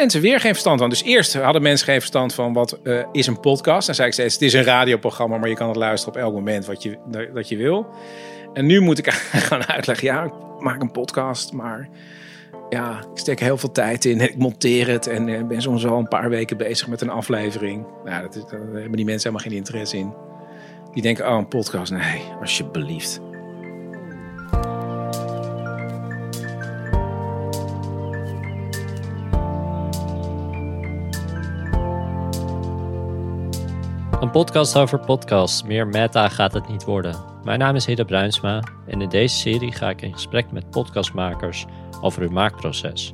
mensen weer geen verstand van. Dus eerst hadden mensen geen verstand van wat eh, is een podcast. Dan zei ik steeds, het is een radioprogramma, maar je kan het luisteren op elk moment wat je, dat je wil. En nu moet ik gaan uitleggen, ja, ik maak een podcast, maar ja, ik steek heel veel tijd in. Ik monteer het en uh, ben soms al een paar weken bezig met een aflevering. Nou, dat is, daar hebben die mensen helemaal geen interesse in. Die denken, oh, een podcast. Nee, alsjeblieft. Een podcast over podcasts. Meer meta gaat het niet worden. Mijn naam is Hidde Bruinsma en in deze serie ga ik in gesprek met podcastmakers over hun maakproces.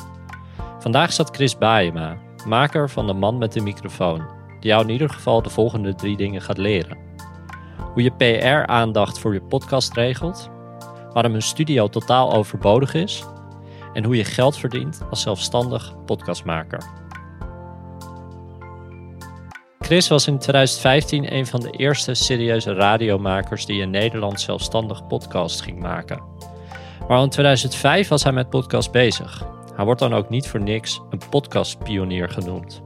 Vandaag zat Chris Baayema, maker van De Man met de Microfoon, die jou in ieder geval de volgende drie dingen gaat leren. Hoe je PR-aandacht voor je podcast regelt, waarom een studio totaal overbodig is en hoe je geld verdient als zelfstandig podcastmaker. Chris was in 2015 een van de eerste serieuze radiomakers die in Nederland zelfstandig podcast ging maken. Maar in 2005 was hij met podcast bezig. Hij wordt dan ook niet voor niks een podcastpionier genoemd.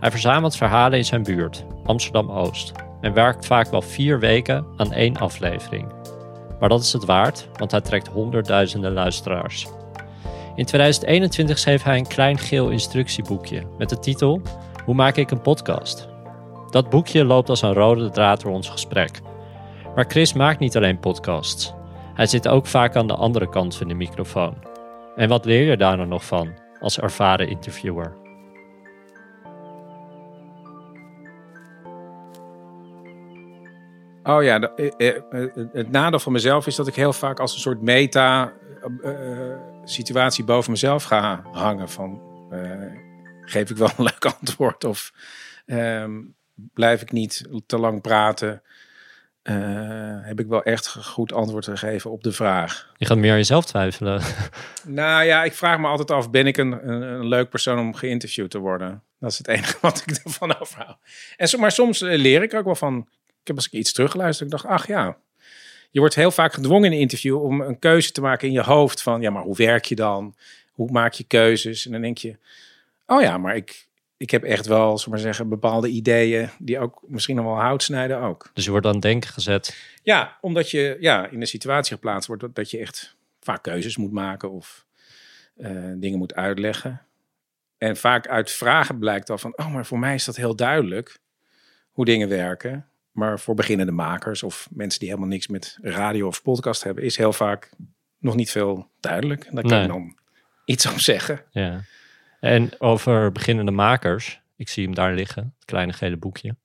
Hij verzamelt verhalen in zijn buurt, Amsterdam-Oost, en werkt vaak wel vier weken aan één aflevering. Maar dat is het waard, want hij trekt honderdduizenden luisteraars. In 2021 schreef hij een klein geel instructieboekje met de titel Hoe maak ik een podcast? Dat boekje loopt als een rode draad door ons gesprek. Maar Chris maakt niet alleen podcasts. Hij zit ook vaak aan de andere kant van de microfoon. En wat leer je daar dan nog van als ervaren interviewer? Oh ja, de, eh, eh, het nadeel van mezelf is dat ik heel vaak als een soort meta uh, situatie boven mezelf ga hangen. Van geef ik wel een leuk antwoord of ehm, blijf ik niet te lang praten? heb ik wel echt goed antwoord gegeven op de vraag. Je gaat meer aan jezelf twijfelen. nou ja, ik vraag me altijd af: ben ik een, een, een leuk persoon om geïnterviewd te worden? Dat is het enige wat ik ervan overhoud. En, maar soms leer ik ook wel van ik heb als ik iets teruggeluisterd, ik dacht, ach ja. Je wordt heel vaak gedwongen in een interview om een keuze te maken in je hoofd. Van ja, maar hoe werk je dan? Hoe maak je keuzes? En dan denk je, oh ja, maar ik, ik heb echt wel, zullen maar zeggen, bepaalde ideeën die ook misschien nog wel hout snijden ook. Dus je wordt dan denken gezet? Ja, omdat je ja, in een situatie geplaatst wordt dat, dat je echt vaak keuzes moet maken of uh, dingen moet uitleggen. En vaak uit vragen blijkt al van, oh, maar voor mij is dat heel duidelijk hoe dingen werken. Maar voor beginnende makers of mensen die helemaal niks met radio of podcast hebben, is heel vaak nog niet veel duidelijk. En daar kan je dan iets op zeggen. Ja. En over beginnende makers, ik zie hem daar liggen, het kleine gele boekje.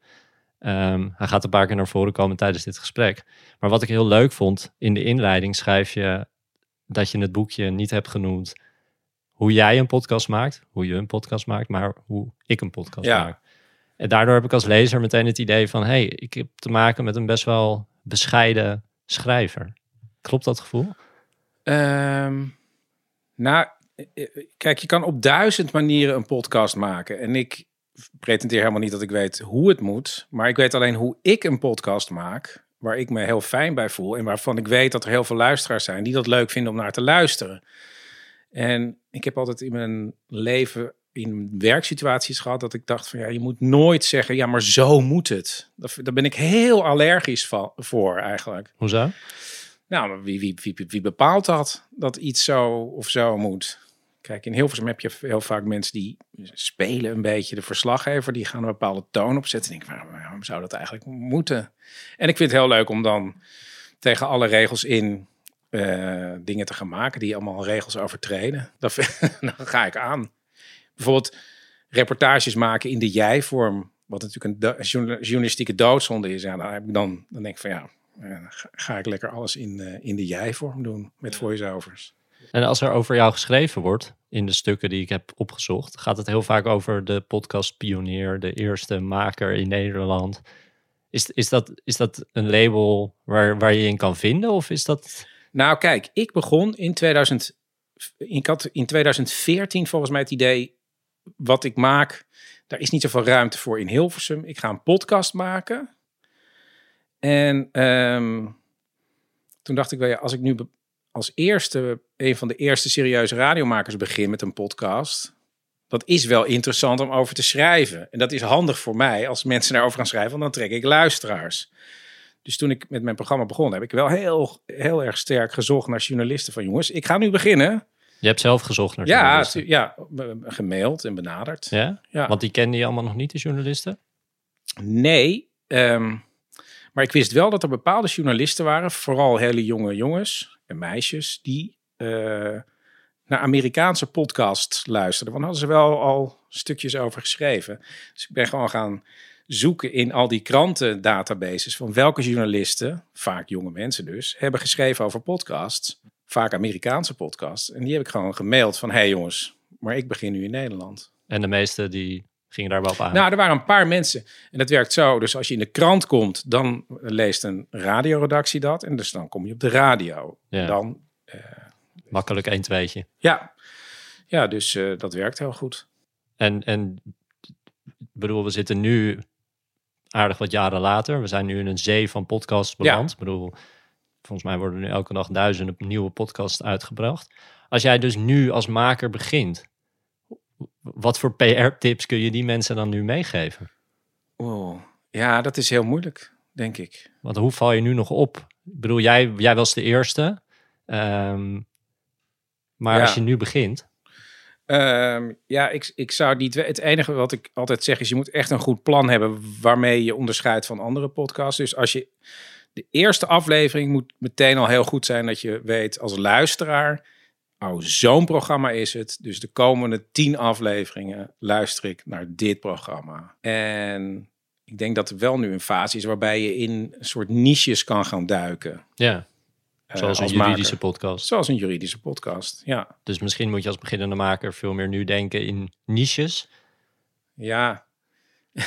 Um, hij gaat een paar keer naar voren komen tijdens dit gesprek. Maar wat ik heel leuk vond, in de inleiding schrijf je dat je het boekje niet hebt genoemd hoe jij een podcast maakt, hoe je een podcast maakt, maar hoe ik een podcast ja. maak. En daardoor heb ik als lezer meteen het idee van... hé, hey, ik heb te maken met een best wel bescheiden schrijver. Klopt dat gevoel? Um, nou, kijk, je kan op duizend manieren een podcast maken. En ik pretendeer helemaal niet dat ik weet hoe het moet. Maar ik weet alleen hoe ik een podcast maak... waar ik me heel fijn bij voel... en waarvan ik weet dat er heel veel luisteraars zijn... die dat leuk vinden om naar te luisteren. En ik heb altijd in mijn leven in werksituaties gehad dat ik dacht van ja, je moet nooit zeggen ja, maar zo moet het. Daar ben ik heel allergisch van, voor eigenlijk. Hoezo? Nou, wie, wie, wie, wie bepaalt dat, dat iets zo of zo moet? Kijk, in Hilversum heb je heel vaak mensen die spelen een beetje de verslaggever. Die gaan een bepaalde toon opzetten. En denk, waarom, waarom zou dat eigenlijk moeten? En ik vind het heel leuk om dan tegen alle regels in uh, dingen te gaan maken die allemaal regels overtreden. Dat, dan ga ik aan bijvoorbeeld reportages maken in de jij-vorm, wat natuurlijk een journalistieke doodzonde is. Ja, dan, heb ik dan, dan denk ik van ja, ga ik lekker alles in, uh, in de jij-vorm doen met voiceovers. En als er over jou geschreven wordt in de stukken die ik heb opgezocht, gaat het heel vaak over de podcast pionier, de eerste maker in Nederland. Is, is, dat, is dat een label waar, waar je in kan vinden? Of is dat. Nou, kijk, ik begon in 2000. Ik had in 2014 volgens mij het idee wat ik maak, daar is niet zoveel ruimte voor in Hilversum. Ik ga een podcast maken. En ehm, toen dacht ik wel, ja, als ik nu als eerste, een van de eerste serieuze radiomakers begin met een podcast, dat is wel interessant om over te schrijven. En dat is handig voor mij als mensen daarover gaan schrijven, want dan trek ik luisteraars. Dus toen ik met mijn programma begon, heb ik wel heel, heel erg sterk gezocht naar journalisten van jongens, ik ga nu beginnen. Je hebt zelf gezocht naar Ja, ja, gemaild en benaderd. Ja? Ja. Want die kende je allemaal nog niet, de journalisten? Nee, ehm, maar ik wist wel dat er bepaalde journalisten waren, vooral hele jonge jongens en meisjes, die eh, naar Amerikaanse podcasts luisterden. Want hadden ze wel al stukjes over geschreven. Dus ik ben gewoon gaan zoeken in al die krantendatabases van welke journalisten, vaak jonge mensen dus, hebben geschreven over podcasts. Vaak Amerikaanse podcasts. En die heb ik gewoon gemaild van, hé hey jongens, maar ik begin nu in Nederland. En de meeste die gingen daar wel op aan. Nou, er waren een paar mensen. En dat werkt zo. Dus als je in de krant komt, dan leest een radioredactie dat. En dus dan kom je op de radio. Ja. En dan, Makkelijk één tweetje. ja. Ja, dus eh, dat werkt heel goed. En, en bedoel, we zitten nu aardig wat jaren later. We zijn nu in een zee van podcasts beland. Bedoel, volgens mij worden nu elke dag duizenden nieuwe podcasts uitgebracht. Als jij dus nu als maker begint, wat voor PR-tips kun je die mensen dan nu meegeven? Oh, ja, dat is heel moeilijk, denk ik. Want hoe val je nu nog op? Ik bedoel, jij, jij was de eerste. Ehm, maar Ja. als je nu begint, Ehm, ja, ik, ik zou niet. Het enige wat ik altijd zeg is: je moet echt een goed plan hebben waarmee je onderscheidt van andere podcasts. Dus als je de eerste aflevering moet meteen al heel goed zijn dat je weet als luisteraar. Oh, zo'n programma is het. Dus de komende tien afleveringen luister ik naar dit programma. En ik denk dat er wel nu een fase is waarbij je in een soort niches kan gaan duiken. ja, eh, zoals een juridische maker. podcast. Zoals een juridische podcast, ja. Dus misschien moet je als beginnende maker veel meer nu denken in niches. Ja.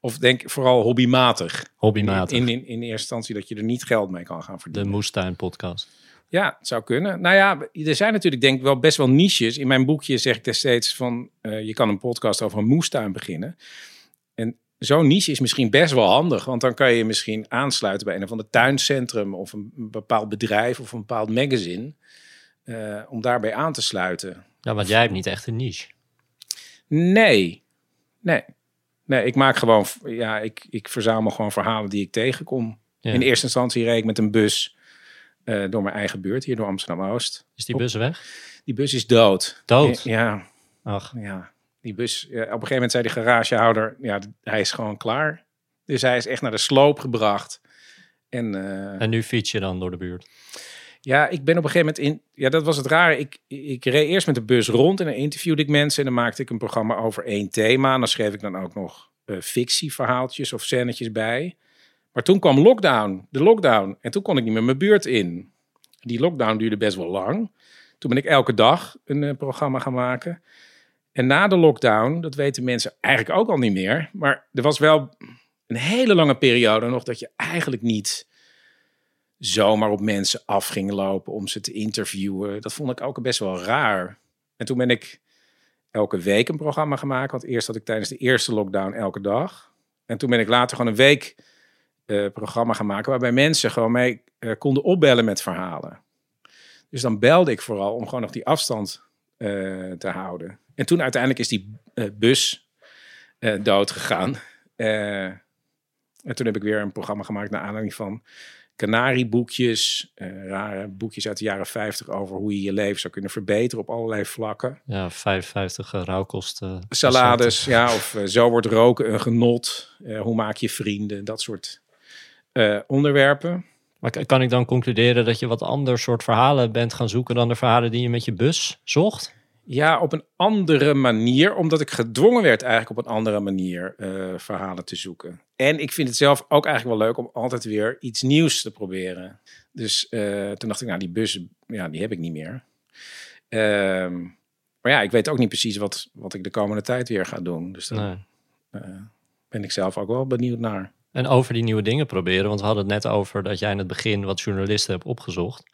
of denk vooral hobbymatig. Hobbymatig. In, in, in eerste instantie dat je er niet geld mee kan gaan De verdienen. Moestuin podcast. Ja, het zou kunnen. Nou ja, er zijn natuurlijk denk ik wel best wel niches. In mijn boekje zeg ik steeds van... eh, je kan een podcast over een moestuin beginnen. En zo'n niche is misschien best wel handig. Want dan kan je misschien aansluiten bij een of ander tuincentrum... of een bepaald bedrijf of een bepaald magazine... eh, om daarbij aan te sluiten. Ja, want jij hebt niet echt een niche. Nee, nee. Nee, ik maak gewoon, ja, ik, ik verzamel gewoon verhalen die ik tegenkom. Ja. In eerste instantie reed ik met een bus eh, door mijn eigen buurt, hier door Amsterdam-Oost. Is die bus weg? Die bus is dood. Dood? Ja, Ach, ja. Die bus, op een gegeven moment zei de garagehouder, ja, hij is gewoon klaar. Dus hij is echt naar de sloop gebracht. En, eh, en nu fiets je dan door de buurt. Ja, ik ben op een gegeven moment in. Ja, dat was het rare. Ik, ik reed eerst met de bus rond en dan interviewde ik mensen. En dan maakte ik een programma over één thema. En dan schreef ik dan ook nog eh, fictieverhaaltjes of scènetjes bij. Maar toen kwam lockdown, de lockdown. En toen kon ik niet meer mijn buurt in. Die lockdown duurde best wel lang. Toen ben ik elke dag een eh, programma gaan maken. En na de lockdown, dat weten mensen eigenlijk ook al niet meer. Maar er was wel een hele lange periode nog dat je eigenlijk niet zomaar op mensen af ging lopen om ze te interviewen. Dat vond ik ook best wel raar. En toen ben ik elke week een programma gemaakt. Want eerst had ik tijdens de eerste lockdown elke dag. En toen ben ik later gewoon een week programma gaan maken... waarbij mensen gewoon mee eh, konden opbellen met verhalen. Dus dan belde ik vooral om gewoon nog die afstand eh, te houden. En toen uiteindelijk is die eh, bus eh, dood gegaan. Eh, en toen heb ik weer een programma gemaakt naar aanleiding van kanarieboekjes, eh, rare boekjes uit de jaren 50 over hoe je je leven zou kunnen verbeteren op allerlei vlakken. Ja, 55 uh, rauwkosten. Salades, ja, of eh, zo wordt roken een genot. Eh, hoe maak je vrienden, dat soort eh, onderwerpen. Maar kan ik dan concluderen dat je wat ander soort verhalen bent gaan zoeken dan de verhalen die je met je bus zocht? Ja, op een andere manier, omdat ik gedwongen werd eigenlijk op een andere manier eh, verhalen te zoeken. En ik vind het zelf ook eigenlijk wel leuk om altijd weer iets nieuws te proberen. Dus eh, toen dacht ik, nou die bus, ja, die heb ik niet meer. Ehm, maar ja, ik weet ook niet precies wat, wat ik de komende tijd weer ga doen. Dus daar Nee. ben ik zelf ook wel benieuwd naar. En over die nieuwe dingen proberen, want we hadden het net over dat jij in het begin wat journalisten hebt opgezocht.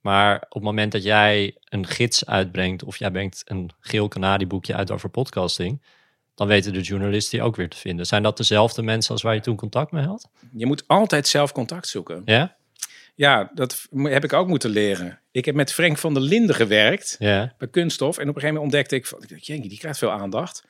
Maar op het moment dat jij een gids uitbrengt of jij brengt een geel kanadieboekje uit over podcasting, dan weten de journalisten die ook weer te vinden. Zijn dat dezelfde mensen als waar je toen contact mee had? Je moet altijd zelf contact zoeken. Ja? ja, dat heb ik ook moeten leren. Ik heb met Frank van der Linden gewerkt Ja. bij Kunststof. En op een gegeven moment ontdekte ik, van, ik dacht, "Jeetje, die krijgt veel aandacht.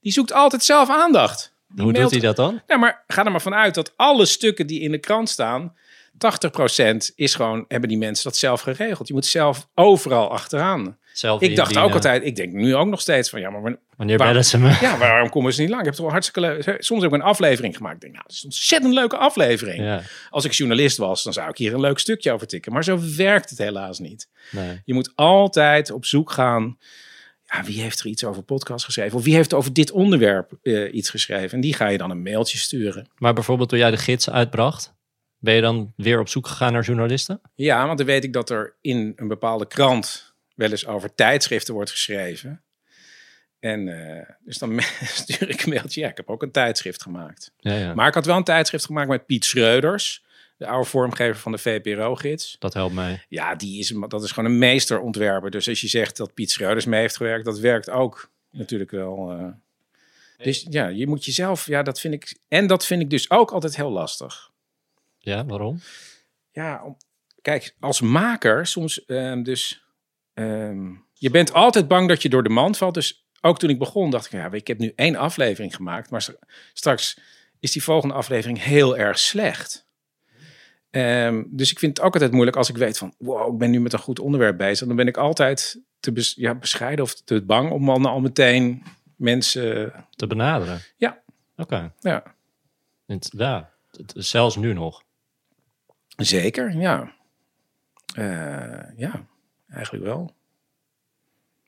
Die zoekt altijd zelf aandacht. Hoe doet hij dat dan? Ja, maar ga er maar vanuit dat alle stukken die in de krant staan, 80% is gewoon, hebben die mensen dat zelf geregeld. Je moet zelf overal achteraan. Zelf Ik dacht ook altijd, ik denk nu ook nog steeds van, ja, maar wanneer- Wanneer Waar- bellen ze me? ja, waarom komen ze niet lang? Ik heb toch wel hartstikke leuk. Soms heb ik een aflevering gemaakt. Ik denk, nou, dat is een ontzettend leuke aflevering. Ja, Als ik journalist was, dan zou ik hier een leuk stukje over tikken. Maar zo werkt het helaas niet. nee. Je moet altijd op zoek gaan. Ja, wie heeft er iets over podcast geschreven? Of wie heeft over dit onderwerp eh, iets geschreven? En die ga je dan een mailtje sturen. Maar bijvoorbeeld toen jij de gids uitbracht, ben je dan weer op zoek gegaan naar journalisten? Ja, want dan weet ik dat er in een bepaalde krant wel eens over tijdschriften wordt geschreven. En eh, dus dan stuur ik een mailtje. Ja, ik heb ook een tijdschrift gemaakt. Ja, ja. Maar ik had wel een tijdschrift gemaakt met Piet Schreuders, de oude vormgever van de VPRO-gids. Dat helpt mij. Ja, die is, dat is gewoon een meesterontwerper. Dus als je zegt dat Piet Schreuders mee heeft gewerkt, dat werkt ook natuurlijk wel. eh. Dus ja, je moet jezelf, ja, dat vind ik. En dat vind ik dus ook altijd heel lastig. Ja, waarom? Ja, om, kijk, als maker soms ehm, dus. ehm, je bent altijd bang dat je door de mand valt. Dus ook toen ik begon, dacht ik, ja, ik heb nu één aflevering gemaakt. Maar st- straks is die volgende aflevering heel erg slecht. Ehm, dus ik vind het ook altijd moeilijk als ik weet van, wow, ik ben nu met een goed onderwerp bezig. Dan ben ik altijd te bes- ja, bescheiden of te bang om dan al meteen mensen. Te benaderen? Ja. Oké. Ja, Ja, zelfs nu nog. zeker, ja. Eh, ja, eigenlijk wel.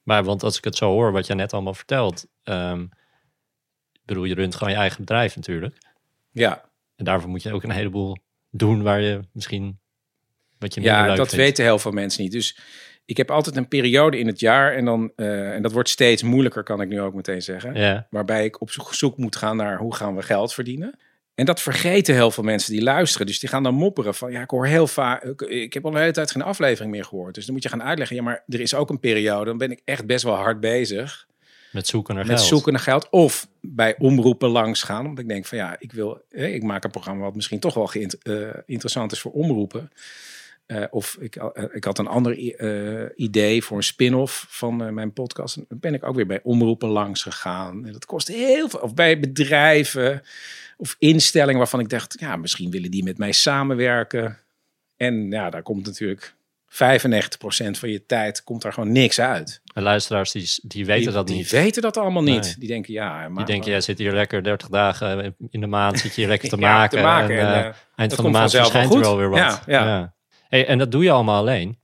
Maar want als ik het zo hoor, wat jij net allemaal vertelt. ehm, ik bedoel, je runt gewoon je eigen bedrijf natuurlijk. Ja, En daarvoor moet je ook een heleboel doen waar je misschien wat je Ja, dat vindt. weten heel veel mensen niet. Dus ik heb altijd een periode in het jaar en dan eh, en dat wordt steeds moeilijker, kan ik nu ook meteen zeggen. Ja, Waarbij ik op zoek, moet gaan naar hoe gaan we geld verdienen. En dat vergeten heel veel mensen die luisteren. Dus die gaan dan mopperen van ja, ik hoor heel vaak. Ik heb al een hele tijd geen aflevering meer gehoord. Dus dan moet je gaan uitleggen. Ja, maar er is ook een periode. Dan ben ik echt best wel hard bezig met zoeken naar met geld. zoeken naar geld. Of bij omroepen langs gaan. Omdat ik denk van ja, ik wil. ik maak een programma wat misschien toch wel eh, interessant is voor omroepen. Eh, of ik, eh, ik had een ander idee voor een spin-off van mijn podcast. En dan ben ik ook weer bij omroepen langs gegaan. En dat kost heel veel. Of bij bedrijven of instellingen waarvan ik dacht, ja, misschien willen die met mij samenwerken. En ja, daar komt natuurlijk 95% van je tijd komt daar gewoon niks uit. En luisteraars die, die weten die, dat die niet. weten dat allemaal niet. Nee. Die denken, ja, Die maar denken, jij zit hier lekker 30 dagen in de maand, zit je hier lekker te Ja, maken. te maken. En, En, eh, eh, eind van de maand verschijnt er wel weer wat. Ja, ja. Hey, en dat doe je allemaal alleen,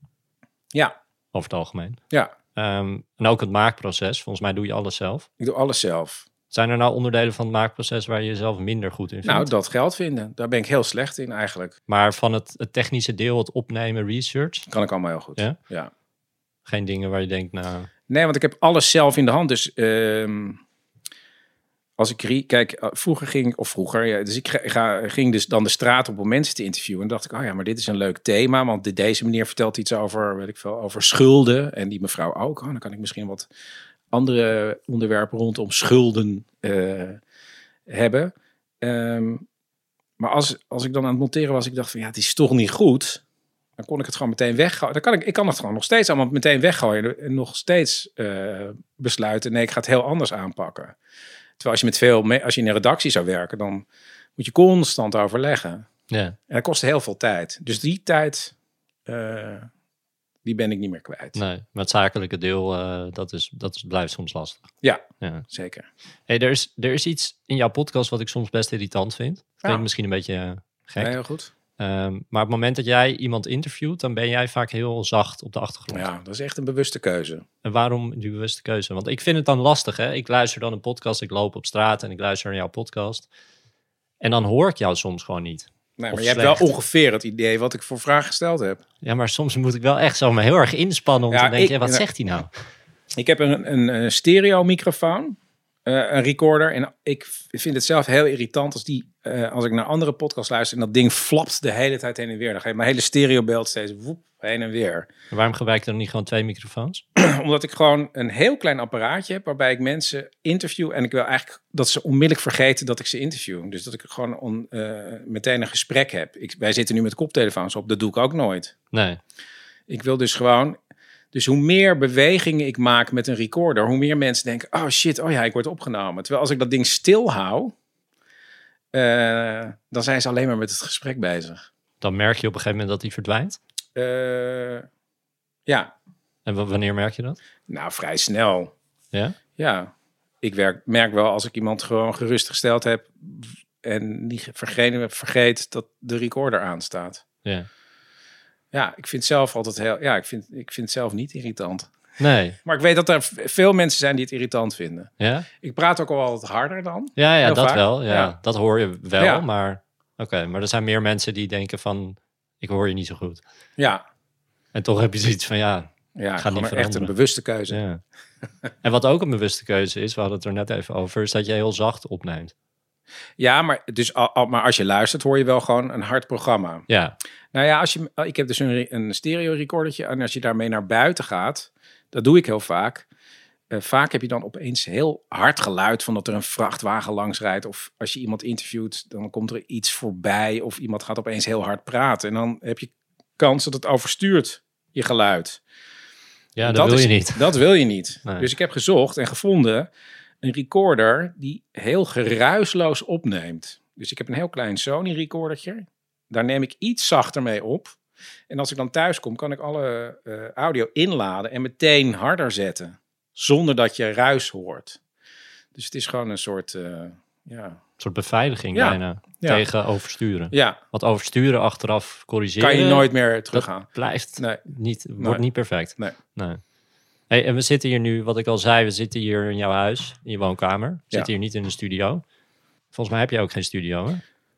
ja, over het algemeen. ja, Ehm, en ook het maakproces, volgens mij doe je alles zelf. ik doe alles zelf. Zijn er nou onderdelen van het maakproces waar je jezelf minder goed in vindt? Nou, dat geld vinden, daar ben ik heel slecht in eigenlijk. maar van het, het technische deel, het opnemen, research, Kan ik allemaal heel goed. Ja? ja. geen dingen waar je denkt, nou, Nee, want ik heb alles zelf in de hand. Dus ehm, als ik kijk, eh, vroeger ging of vroeger, ja, dus ik ga, ga- ging dus dan de straat op om mensen te interviewen. En dacht ik, oh ja, maar dit is een leuk thema, want de- deze meneer vertelt iets over, weet ik veel, over schulden. En die mevrouw ook. Oh, dan kan ik misschien wat andere onderwerpen rondom schulden eh, hebben. Ehm, maar als, als ik dan aan het monteren was, ik dacht van ja, het is toch niet goed. Dan kon ik het gewoon meteen weggooien. Dan kan ik, ik kan het gewoon nog steeds allemaal meteen weggooien. En nog steeds eh, besluiten, nee, ik ga het heel anders aanpakken. Terwijl als je met veel, als je in een redactie zou werken, dan moet je constant overleggen. ja. En dat kost heel veel tijd. Dus die tijd, eh, die ben ik niet meer kwijt. Nee, maar het zakelijke deel, eh, dat, is, dat is, blijft soms lastig. Ja, Ja. zeker. Hey, er, is, er is iets in jouw podcast wat ik soms best irritant vind. Dat Ja. klinkt misschien een beetje eh, gek. Nee, heel goed. Ehm, maar op het moment dat jij iemand interviewt, dan ben jij vaak heel zacht op de achtergrond. Ja, dat is echt een bewuste keuze. En waarom die bewuste keuze? Want ik vind het dan lastig. Hè? Ik luister dan een podcast, ik loop op straat en ik luister naar jouw podcast. En dan hoor ik jou soms gewoon niet. Nee, maar je hebt wel ongeveer het idee wat ik voor vraag gesteld heb. Ja, maar soms moet ik wel echt zo me heel erg inspannen om Ja, te denken, ik- wat zegt hij nou? Ik heb een, een, een stereo microfoon, eh, een recorder. En ik vind het zelf heel irritant als, die, eh, als ik naar andere podcasts luister... en dat ding flapt de hele tijd heen en weer. Dan ga je mijn hele stereobeeld steeds woep, heen en weer. Waarom gebruik je dan niet gewoon twee microfoons? Omdat ik gewoon een heel klein apparaatje heb waarbij ik mensen interview. En ik wil eigenlijk dat ze onmiddellijk vergeten dat ik ze interview. Dus dat ik gewoon on, uh, meteen een gesprek heb. Ik, wij zitten nu met koptelefoons op, dat doe ik ook nooit. Nee. Ik wil dus gewoon. Dus hoe meer bewegingen ik maak met een recorder, hoe meer mensen denken: oh shit, oh ja, ik word opgenomen. Terwijl als ik dat ding stil hou, uh, dan zijn ze alleen maar met het gesprek bezig. Dan merk je op een gegeven moment dat die verdwijnt? Uh, ja. En wanneer merk je dat? Nou, vrij snel. Ja? Ja. Ik werk, merk wel als ik iemand gewoon gerustgesteld heb en niet vergeten, vergeet dat de recorder aanstaat. Ja. Ja, ik vind zelf altijd heel. Ja, ik vind, ik vind zelf niet irritant. Nee. Maar ik weet dat er veel mensen zijn die het irritant vinden. Ja? Ik praat ook al wat harder dan. Ja, ja dat vaak. wel. Ja, Ja. Dat hoor je wel, Ja. maar... Oké, maar er zijn meer mensen die denken van... Ik hoor je niet zo goed. Ja, En toch heb je zoiets van, ja... ja niet gewoon echt een bewuste keuze. ja. en wat ook een bewuste keuze is, we hadden het er net even over... is dat je heel zacht opneemt. Ja, maar, dus, al- al- maar als je luistert, hoor je wel gewoon een hard programma. Ja, Nou ja, als je, ik heb dus een, een stereo recordertje en als je daarmee naar buiten gaat, dat doe ik heel vaak. Eh, vaak heb je dan opeens heel hard geluid van dat er een vrachtwagen langs rijdt. Of als je iemand interviewt, dan komt er iets voorbij of iemand gaat opeens heel hard praten. En dan heb je kans dat het overstuurt, je geluid. ja dat, wil is- je niet. Dat wil je niet. Nee. Dus ik heb gezocht en gevonden een recorder die heel geruisloos opneemt. Dus ik heb een heel klein Sony recordertje. Daar neem ik iets zachter mee op. En als ik dan thuis kom, kan ik alle eh, audio inladen en meteen harder zetten. Zonder dat je ruis hoort. Dus het is gewoon een soort, eh, ja... Een soort beveiliging Ja. bijna. Ja. Tegen oversturen. Ja, Want oversturen achteraf corrigeren... kan je nooit meer teruggaan. Dat blijft Nee. niet, wordt Nee. niet perfect. Nee. nee. Hey, en we zitten hier nu, wat ik al zei, we zitten hier in jouw huis, in je woonkamer. We zitten hier niet in de studio. Volgens mij heb jij ook geen studio, hè?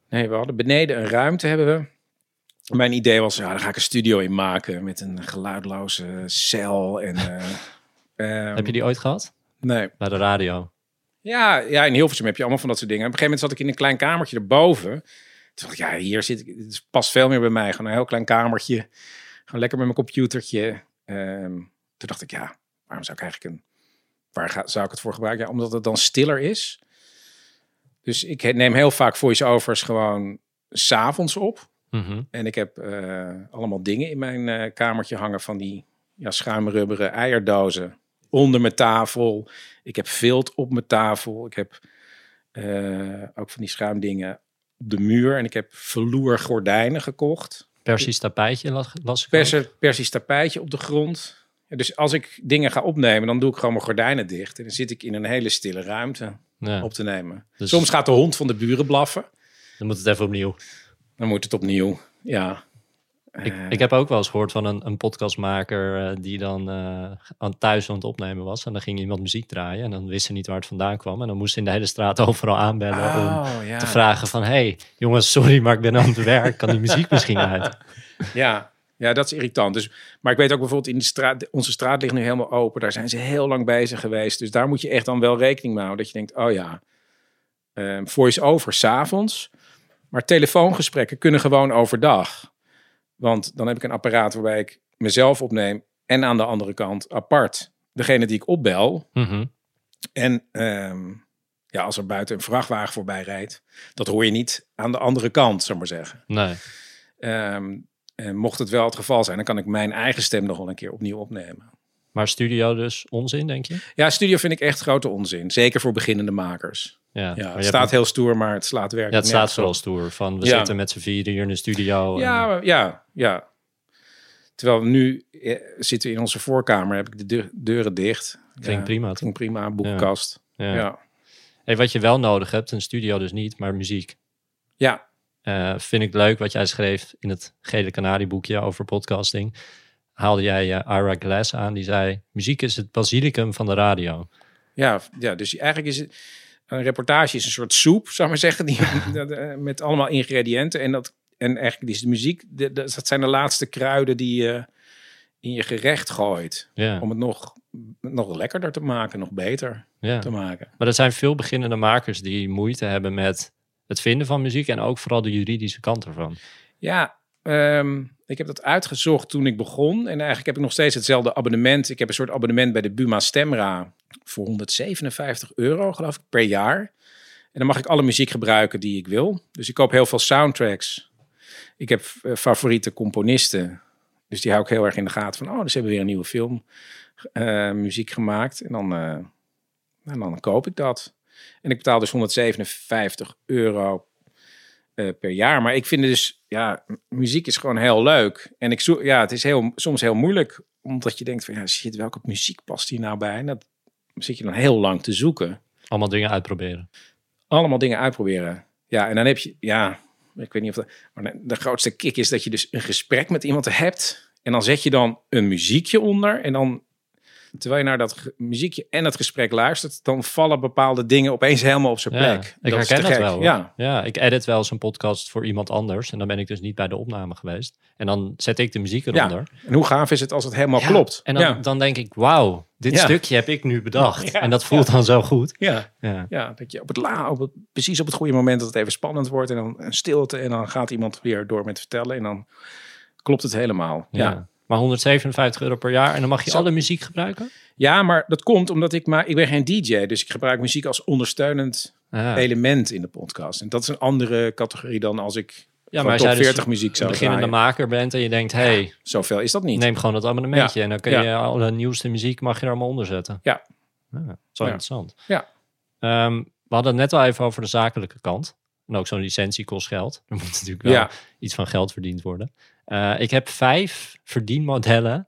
Nee, we hadden beneden een ruimte hebben we. Mijn idee was, ja, daar ga ik een studio in maken met een geluidloze cel. En, eh, ehm, Heb je die ooit gehad? Nee. Bij de radio? Ja, ja, in Hilversum heb je allemaal van dat soort dingen. Op een gegeven moment zat ik in een klein kamertje erboven. Toen dacht ik, ja, hier zit ik. Het past veel meer bij mij. Gewoon een heel klein kamertje. Gewoon lekker met mijn computertje. Ehm, toen dacht ik, ja, waarom zou ik eigenlijk een... Waar ga, zou ik het voor gebruiken? Ja, omdat het dan stiller is. Dus ik neem heel vaak voice-overs gewoon s'avonds op. Mhm. En ik heb eh, allemaal dingen in mijn eh, kamertje hangen van die ja, schuimrubberen eierdozen onder mijn tafel. Ik heb vilt op mijn tafel. Ik heb eh, ook van die schuimdingen op de muur. En ik heb velour gordijnen gekocht. Persisch tapijtje las, las ik. Perser, persisch tapijtje op de grond. Ja, dus als ik dingen ga opnemen, dan doe ik gewoon mijn gordijnen dicht. En dan zit ik in een hele stille ruimte Ja, op te nemen. Dus- Soms gaat de hond van de buren blaffen. dan moet het even opnieuw. Dan moet het opnieuw. Ja. Ik, Eh, ik heb ook wel eens gehoord van een, een podcastmaker eh, die dan eh, aan thuis aan het opnemen was. En dan ging iemand muziek draaien en dan wist ze niet waar het vandaan kwam. En dan moest ze in de hele straat overal aanbellen om Oh, ja. te vragen van... hey, jongens, sorry, maar ik ben aan het werk. Kan die muziek misschien uit? Ja, ja, dat is irritant. Dus, maar ik weet ook bijvoorbeeld in de straat, onze straat ligt nu helemaal open. Daar zijn ze heel lang bezig geweest. Dus daar moet je echt dan wel rekening mee houden. Dat je denkt, oh ja, ehm voice-over s'avonds. Maar telefoongesprekken kunnen gewoon overdag. Want dan heb ik een apparaat waarbij ik mezelf opneem en aan de andere kant apart degene die ik opbel. Mhm. En ehm, ja, als er buiten een vrachtwagen voorbij rijdt, dat hoor je niet aan de andere kant, zou maar zeggen. Nee, Ehm, en mocht het wel het geval zijn, dan kan ik mijn eigen stem nog wel een keer opnieuw opnemen. maar studio dus onzin, denk je? Ja, studio vind ik echt grote onzin. Zeker voor beginnende makers. Ja, het hebt- staat heel stoer, maar het slaat werkelijk ja het staat vooral stoer. Van, we Ja. zitten met z'n vieren hier in de studio. Ja, ja, ja. Terwijl we nu eh, zitten in onze voorkamer, heb ik de deur- deuren dicht. Ja, prima, toch? Ging prima, boekenkast. ja. Hey, wat je wel nodig hebt, een studio dus niet, maar muziek. Ja, Eh, vind ik leuk wat jij schreef in het Gele Canarie-boekje over podcasting. Haalde jij eh, Ira Glass aan, die zei... muziek is het basilicum van de radio. ja, ja, dus eigenlijk is het... Een reportage is een soort soep, zou ik maar zeggen, die, eh, met allemaal ingrediënten. En, dat, en eigenlijk is de muziek, dat zijn de laatste kruiden die je in je gerecht gooit. Ja, Om het nog, nog lekkerder te maken, nog beter ja. te maken. Maar er zijn veel beginnende makers die moeite hebben met het vinden van muziek... en ook vooral de juridische kant ervan. Ja, ehm, ik heb dat uitgezocht toen ik begon. En eigenlijk heb ik nog steeds hetzelfde abonnement. Ik heb een soort abonnement bij de Buma Stemra voor 157 euro, geloof ik, per jaar. En dan mag ik alle muziek gebruiken die ik wil. Dus ik koop heel veel soundtracks. Ik heb eh, favoriete componisten. Dus die hou ik heel erg in de gaten. Van, oh, dus hebben we weer een nieuwe film eh, muziek gemaakt. En dan, eh, en dan koop ik dat. En ik betaal dus 157 euro eh, per jaar. Maar ik vind het dus, ja, muziek is gewoon heel leuk. En ik zoek, ja, het is heel, soms heel moeilijk. Omdat je denkt van, ja, shit, welke muziek past hier nou bij? En dat zit je dan heel lang te zoeken. Allemaal dingen uitproberen. Allemaal dingen uitproberen. Ja, en dan heb je, ja, ik weet niet of dat... Maar de, de grootste kick is dat je dus een gesprek met iemand hebt. En dan zet je dan een muziekje onder. En dan, terwijl je naar dat muziekje en het gesprek luistert... dan vallen bepaalde dingen opeens helemaal op zijn Ja, plek. ik Dat herken dat wel. hoor. Ja, ja, ik edit wel eens een podcast voor iemand anders. En dan ben ik dus niet bij de opname geweest. En dan zet ik de muziek eronder. En hoe gaaf is het als het helemaal Ja, klopt? En dan, dan denk ik, wauw, dit stukje heb ik nu bedacht. En dat voelt dan zo goed. Ja, Ja. dat je op het, la, op het precies op het goede moment dat het even spannend wordt en dan een stilte en dan gaat iemand weer door met vertellen en dan klopt het helemaal. Ja. Maar 157 euro per jaar en dan mag je Zo. alle muziek gebruiken? maar dat komt omdat ik maar ik ben geen DJ, dus ik gebruik muziek als ondersteunend Ah. element in de podcast. En dat is een andere categorie dan als ik Ja, ja, maar als top jij dus 40 muziek een zou beginnende draaien. maker bent en je denkt, hey, Zoveel is dat niet. neem gewoon dat abonnementje. Ja. En dan kun Ja. je alle nieuwste muziek mag je er allemaal onder zetten. Ja. zo Ja. interessant. Ja. Ehm, we hadden het net al even over de zakelijke kant. En ook zo'n licentie kost geld. Er moet natuurlijk wel Ja. iets van geld verdiend worden. Eh, ik heb vijf verdienmodellen.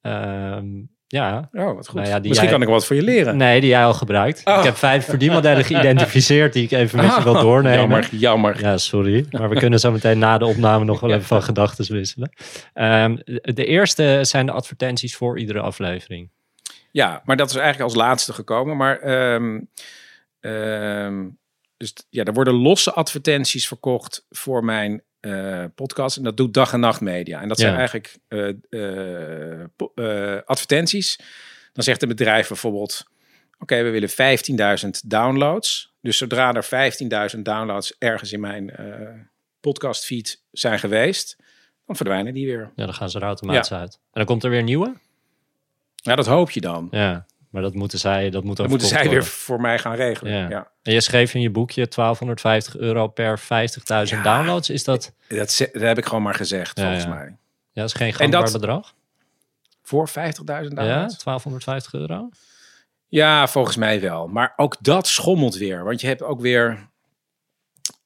Ehm, ja, Oh, wat goed. Nou ja, die Misschien jij- kan ik wat voor je leren. nee, die jij al gebruikt. Oh. Ik heb vijf verdienmodellen geïdentificeerd die ik even met je wil Oh, doornemen. Jammer, jammer. Ja, sorry. Maar we kunnen zo meteen na de opname nog wel even van gedachten wisselen. Ehm, de eerste zijn de advertenties voor iedere aflevering. Ja, maar dat is eigenlijk als laatste gekomen. Maar ehm, dus ja, er worden losse advertenties verkocht voor mijn eh, podcast. En dat doet Dag en Nacht Media. En dat zijn eigenlijk eh, eh, advertenties. Dan zegt een bedrijf bijvoorbeeld... Oké, we willen 15.000 downloads. Dus zodra er 15.000 downloads ergens in mijn eh podcastfeed zijn geweest... dan verdwijnen die weer. Ja, dan gaan ze er automatisch uit. En dan komt er weer nieuwe. Ja, dat hoop je dan. Ja, maar dat moeten zij, dat moet ook moeten zij weer voor mij gaan regelen. Ja. ja. En je schreef in je boekje 1250 euro per 50.000 Ja. downloads. Is dat, Dat, ze- dat heb ik gewoon maar gezegd, Ja, volgens ja. mij. ja, dat is geen gangbaar dat- bedrag? Voor 50.000 Ja, downloads? 1250 euro? Ja. volgens mij wel. Maar ook dat schommelt weer. Want je hebt ook weer...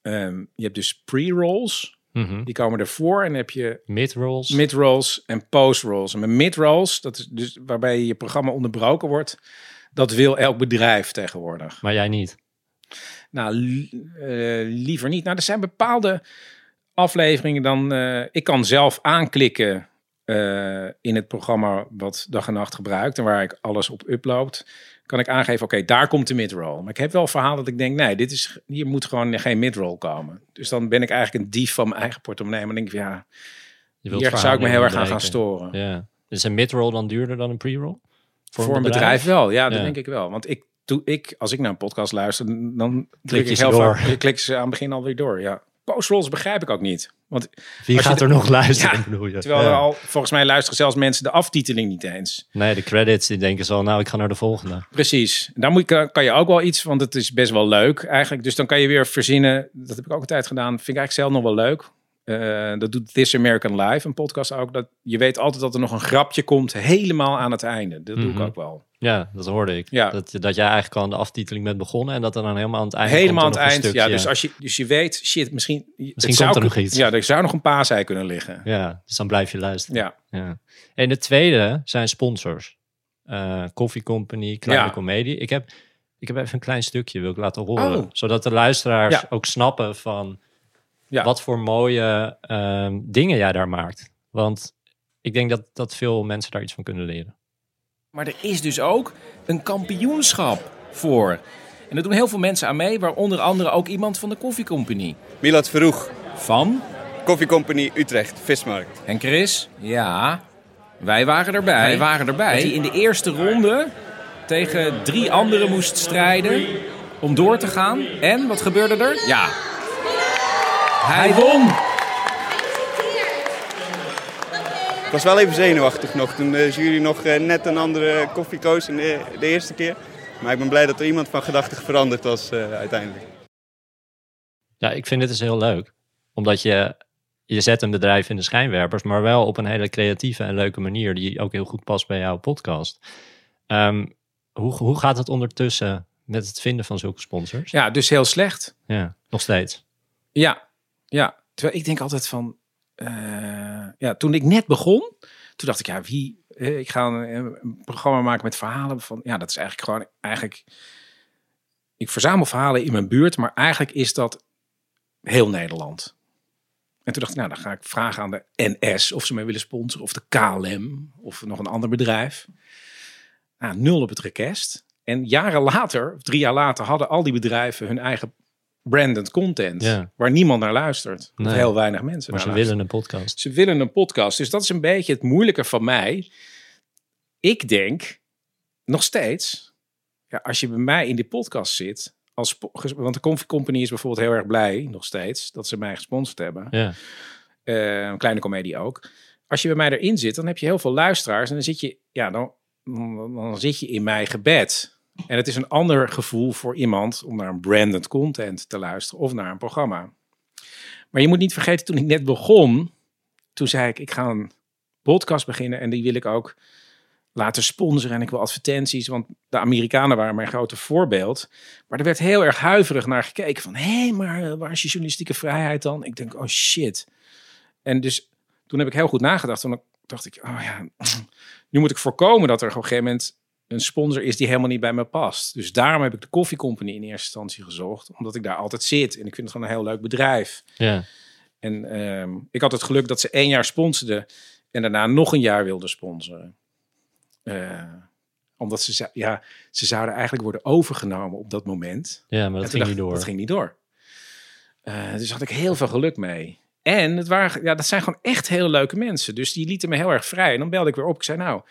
ehm, je hebt dus pre-rolls. Mhm. Die komen ervoor. En dan heb je Mid-rolls? mid-rolls en post-rolls. En met mid-rolls, dat is dus waarbij je programma onderbroken wordt... Dat wil elk bedrijf tegenwoordig. maar jij niet. Nou, li- eh, liever niet. Nou, er zijn bepaalde afleveringen dan... eh, ik kan zelf aanklikken eh, in het programma wat dag en nacht gebruikt... en waar ik alles op upload... kan ik aangeven, oké, daar komt de midroll. Maar ik heb wel verhaal dat ik denk... nee, dit is, hier moet gewoon geen midroll komen. Dus dan ben ik eigenlijk een dief van mijn eigen portemonnee. Maar dan denk ik, van, ja, Je wilt hier zou ik me heel erg aan gaan storen. Ja. Is een mid-roll dan duurder dan een pre-roll? Voor, een bedrijf, wel, ja, dat Ja. denk ik wel. Want ik, doe, ik, als ik naar een podcast luister, dan klik je ik heel door. vaak... klik ze aan het begin alweer door, ja. Post-rolls begrijp ik ook niet. Want Wie gaat de- er nog luisteren, Ja, bedoel je? Terwijl Ja. er al, volgens mij luisteren zelfs mensen de aftiteling niet eens. Nee, de credits, die denken zo, nou, ik ga naar de volgende. Precies. Daar moet je, kan je ook wel iets, want het is best wel leuk eigenlijk. Dus dan kan je weer verzinnen. Dat heb ik ook een tijd gedaan. Vind ik eigenlijk zelf nog wel leuk. Eh, dat doet This American Life, een podcast ook. Dat, je weet altijd dat er nog een grapje komt, helemaal aan het einde. Dat doe Mhm. ik ook wel. Ja, dat hoorde ik. Ja. Dat, dat jij eigenlijk al aan de aftiteling bent begonnen en dat er dan helemaal aan het eind helemaal aan het eind. Ja, dus, als je, dus je weet, shit, misschien, het komt zou er nog iets. Ja, er zou nog een paasei kunnen liggen. Ja, dus dan blijf je luisteren. Ja. Ja. En de tweede zijn sponsors. Eh Coffee Company, Kleine Ja. Comedie. Ik heb, ik heb even een klein stukje wil ik laten horen. Oh. Zodat de luisteraars ook snappen van Ja. wat voor mooie ehm, dingen jij daar maakt. Want ik denk dat, dat veel mensen daar iets van kunnen leren. Maar er is dus ook een kampioenschap voor. En daar doen heel veel mensen aan mee, waaronder andere ook iemand van de Coffee Company. Milad Verhoeg, Van Coffee Company Utrecht, Vismarkt. en Chris. Ja, wij waren erbij. Wij waren erbij. Dat hij in de eerste ronde tegen drie anderen moest strijden om door te gaan. En wat gebeurde er? Ja, hij won. was wel even zenuwachtig nog toen de jury nog eh, net een andere koffie koos in de, de eerste keer. Maar ik ben blij dat er iemand van gedachten veranderd was eh, uiteindelijk. Ja, ik vind dit dus heel leuk. Omdat je, je zet een bedrijf in de schijnwerpers, maar wel op een hele creatieve en leuke manier die ook heel goed past bij jouw podcast. Ehm, hoe, hoe gaat het ondertussen met het vinden van zulke sponsors? Ja, dus heel slecht. Ja, nog steeds. Ja, ja. Terwijl ik denk altijd van, eh, ja, toen ik net begon, toen dacht ik, ja, wie, eh, ik ga een, programma maken met verhalen van, ja, dat is eigenlijk gewoon, eigenlijk, ik verzamel verhalen in mijn buurt, maar eigenlijk is dat heel Nederland. En toen dacht ik, nou, dan ga ik vragen aan de NS of ze mij willen sponsoren, of de KLM, of nog een ander bedrijf. Nou, nul op het request. En jaren later, of drie jaar later, hadden al die bedrijven hun eigen branded content. Ja. Waar niemand naar luistert. Of heel weinig mensen Maar ze luisteren. willen een podcast. Ze willen een podcast. Dus dat is een beetje het moeilijke van mij. Ik denk nog steeds, ja, als je bij mij in die podcast zit, als, want de Coffee Company is bijvoorbeeld heel erg blij, nog steeds, dat ze mij gesponsord hebben. Ja, Eh, een kleine comedie ook. Als je bij mij erin zit, dan heb je heel veel luisteraars en dan zit je, ja, dan, dan, dan zit je in mijn gebed. En het is een ander gevoel voor iemand om naar een branded content te luisteren of naar een programma. Maar je moet niet vergeten, toen ik net begon, toen zei ik, ik ga een podcast beginnen en die wil ik ook laten sponsoren en ik wil advertenties, want de Amerikanen waren mijn grote voorbeeld. Maar er werd heel erg huiverig naar gekeken van, hé, maar eh, waar is je journalistieke vrijheid dan? Ik denk, oh shit. En dus toen heb ik heel goed nagedacht. Toen dacht ik, oh ja, nu moet ik voorkomen dat er op een gegeven moment een sponsor is die helemaal niet bij me past. Dus daarom heb ik de Coffee Company in eerste instantie gezocht, omdat ik daar altijd zit. En ik vind het gewoon een heel leuk bedrijf. ja. En ehm, ik had het geluk dat ze één jaar sponsorden en daarna nog een jaar wilden sponsoren. Eh, omdat ze, ja, ze zouden eigenlijk worden overgenomen op dat moment. ja maar dat ging dacht niet door. Dat ging niet door. Eh, dus had ik heel veel geluk mee. En het waren, ja, dat zijn gewoon echt hele leuke mensen. Dus die lieten me heel erg vrij. En dan belde ik weer op. Ik zei, nou,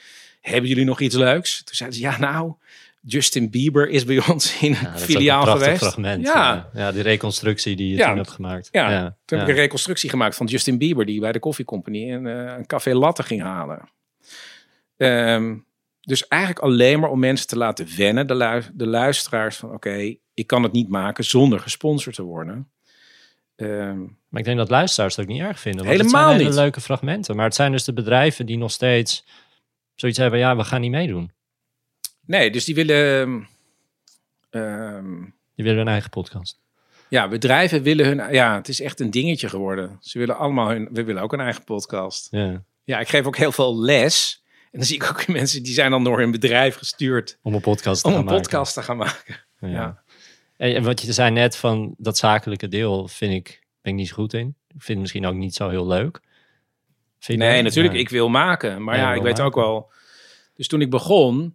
hebben jullie nog iets leuks? Toen zeiden ze, ja, nou, Justin Bieber is bij ons in Ja, filiaal een geweest. fragment. Ja. Die reconstructie die je Ja. toen hebt gemaakt. Ja, ja. Toen heb ik een reconstructie gemaakt van Justin Bieber, die bij de Coffee Company een, eh, een café latte ging halen. Ehm, dus eigenlijk alleen maar om mensen te laten wennen, de, lu- de luisteraars van oké, ik kan het niet maken zonder gesponsord te worden. Ehm, Maar ik denk dat luisteraars het ook niet erg vinden. Want Helemaal het zijn hele niet. leuke fragmenten. Maar het zijn dus de bedrijven die nog steeds zoiets hebben. Ja, we gaan niet meedoen. nee, dus die willen. ehm, Die willen hun eigen podcast. ja, bedrijven willen hun. Ja, het is echt een dingetje geworden. Ze willen allemaal hun. We willen ook een eigen podcast. Ja. Ja, ik geef ook heel veel les. En dan zie ik ook mensen die zijn dan door hun bedrijf gestuurd Om een podcast te om gaan een maken. podcast te gaan maken. Ja. Ja. En en wat je zei net van dat zakelijke deel vind ik, ben ik niet zo goed in. Ik vind het misschien ook niet zo heel leuk. Nee, natuurlijk, Ja. ik wil maken. Maar Ja, ik weet ook wel. Dus toen ik begon,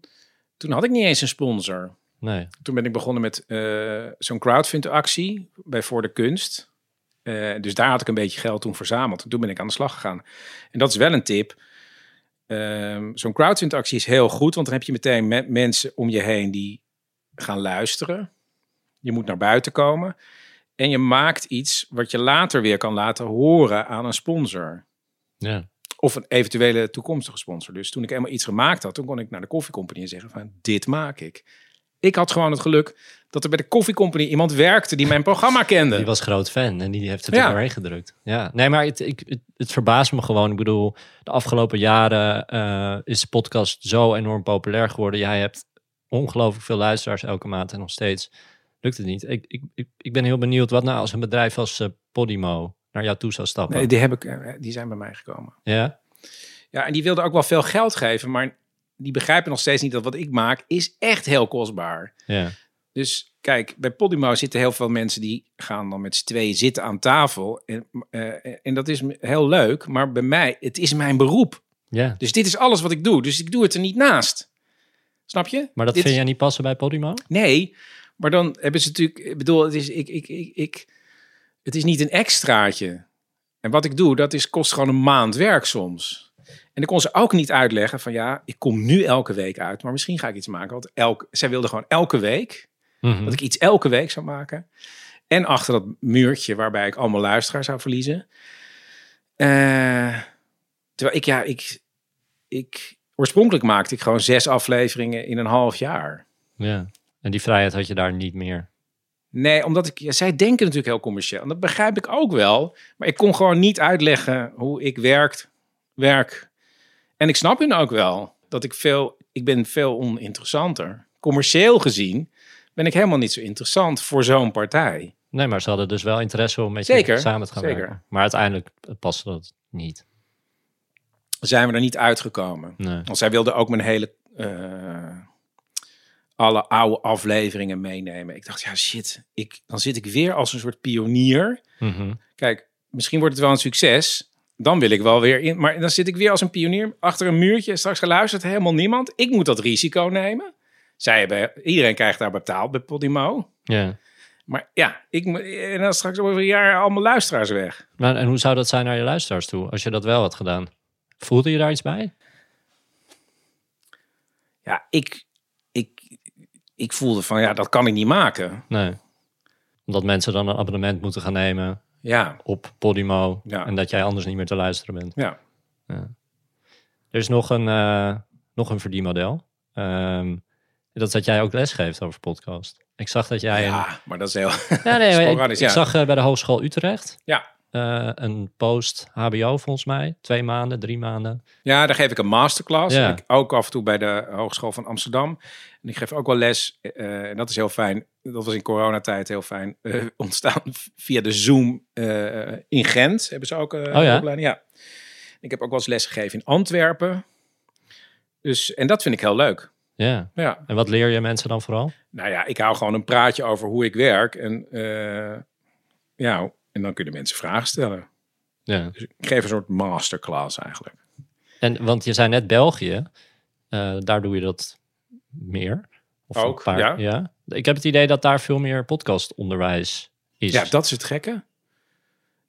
toen had ik niet eens een sponsor. Nee. Toen ben ik begonnen met eh, zo'n crowdfund-actie bij Voor de Kunst. Eh, dus daar had ik een beetje geld toen verzameld. En toen ben ik aan de slag gegaan. En dat is wel een tip. Ehm, zo'n crowdfund-actie is heel goed, want dan heb je meteen me- mensen om je heen die gaan luisteren. Je moet naar buiten komen. En je maakt iets wat je later weer kan laten horen aan een sponsor. Ja. Of een eventuele toekomstige sponsor. Dus toen ik eenmaal iets gemaakt had, toen kon ik naar de koffiecompany en zeggen van dit maak ik. Ik had gewoon het geluk dat er bij de koffiecompany iemand werkte die mijn programma kende. Die was groot fan en die heeft het Ja. er doorheen gedrukt. Ja, nee, maar het, ik, het, het verbaast me gewoon. Ik bedoel, de afgelopen jaren eh, is de podcast zo enorm populair geworden. Jij hebt ongelooflijk veel luisteraars elke maand en nog steeds lukt het niet. Ik, ik, ik, ik ben heel benieuwd wat nou als een bedrijf als eh, Podimo naar jou toe zou stappen. Nee, die, heb ik, eh, die zijn bij mij gekomen. Ja? Ja, en die wilden ook wel veel geld geven, maar die begrijpen nog steeds niet dat wat ik maak is echt heel kostbaar. Ja. Dus kijk, bij Podimo zitten heel veel mensen die gaan dan met z'n tweeën zitten aan tafel. En, eh, en dat is heel leuk, maar bij mij, het is mijn beroep. ja. Dus dit is alles wat ik doe. Dus ik doe het er niet naast. Snap je? Maar dat Dit vind is- jij niet passen bij Podimo? Nee, maar dan hebben ze natuurlijk... Ik bedoel, het is, ik, ik, ik, ik, het is niet een extraatje. En wat ik doe, dat is, kost gewoon een maand werk soms. En ik kon ze ook niet uitleggen van... Ja, ik kom nu elke week uit, maar misschien ga ik iets maken. Want elk, zij wilden gewoon elke week... Mhm. Dat ik iets elke week zou maken. En achter dat muurtje waarbij ik allemaal luisteraars zou verliezen. Eh, Terwijl ik, ja, ik, ik, oorspronkelijk maakte ik gewoon zes afleveringen in een half jaar. Ja. En die vrijheid had je daar niet meer. Nee, omdat ik, ja, zij denken natuurlijk heel commercieel. En dat begrijp ik ook wel. Maar ik kon gewoon niet uitleggen hoe ik werkt, werk. En ik snap hun ook wel dat ik veel, ik ben veel oninteressanter. Commercieel gezien ben ik helemaal niet zo interessant voor zo'n partij. Nee, maar ze hadden dus wel interesse om met je samen te gaan zeker. werken. Maar uiteindelijk paste dat niet. Zijn we er niet uitgekomen. Nee. Want zij wilde ook mijn hele, eh, alle oude afleveringen meenemen. Ik dacht, ja shit, ik, dan zit ik weer als een soort pionier. Mhm. Kijk, misschien wordt het wel een succes. Dan wil ik wel weer in. Maar dan zit ik weer als een pionier achter een muurtje. Straks geluisterd helemaal niemand. Ik moet dat risico nemen. Zij hebben, iedereen krijgt daar betaald bij Podimo. Ja. Maar ja, ik, en dan straks over een jaar allemaal luisteraars weg. Maar, en hoe zou dat zijn naar je luisteraars toe, als je dat wel had gedaan? Voelde je daar iets bij? Ja, ik, ik voelde van ja, dat kan ik niet maken. Nee. Omdat mensen dan een abonnement moeten gaan nemen Ja, op Podimo. Ja. En dat jij anders niet meer te luisteren bent. ja. Er is nog een, eh, nog een verdienmodel. Ehm, dat is dat jij ook lesgeeft over podcast. Ik zag dat jij... een- ja maar dat is heel... Ja, nee, ik, ja. zag eh, bij de Hogeschool Utrecht Ja. Eh, een post HBO volgens mij. Twee maanden, drie maanden. Ja, daar geef ik een masterclass. Ja. Ik, ook af en toe bij de Hogeschool van Amsterdam. En ik geef ook wel les. eh, en dat is heel fijn. Dat was in coronatijd heel fijn. eh, ontstaan via de Zoom in Gent. Hebben ze ook Oh ja? opleiding. Ja. Ik heb ook wel eens les gegeven in Antwerpen. Dus, en dat vind ik heel leuk. Ja. Ja. En wat leer je mensen dan vooral? Nou ja, ik hou gewoon een praatje over hoe ik werk. En, ja, en dan kunnen mensen vragen stellen. Ja. Dus ik geef een soort masterclass eigenlijk. En, want je zei net België. eh, daar doe je dat meer. Of een Ook, ja. Ik heb het idee dat daar veel meer podcastonderwijs is. Ja, dat is het gekke.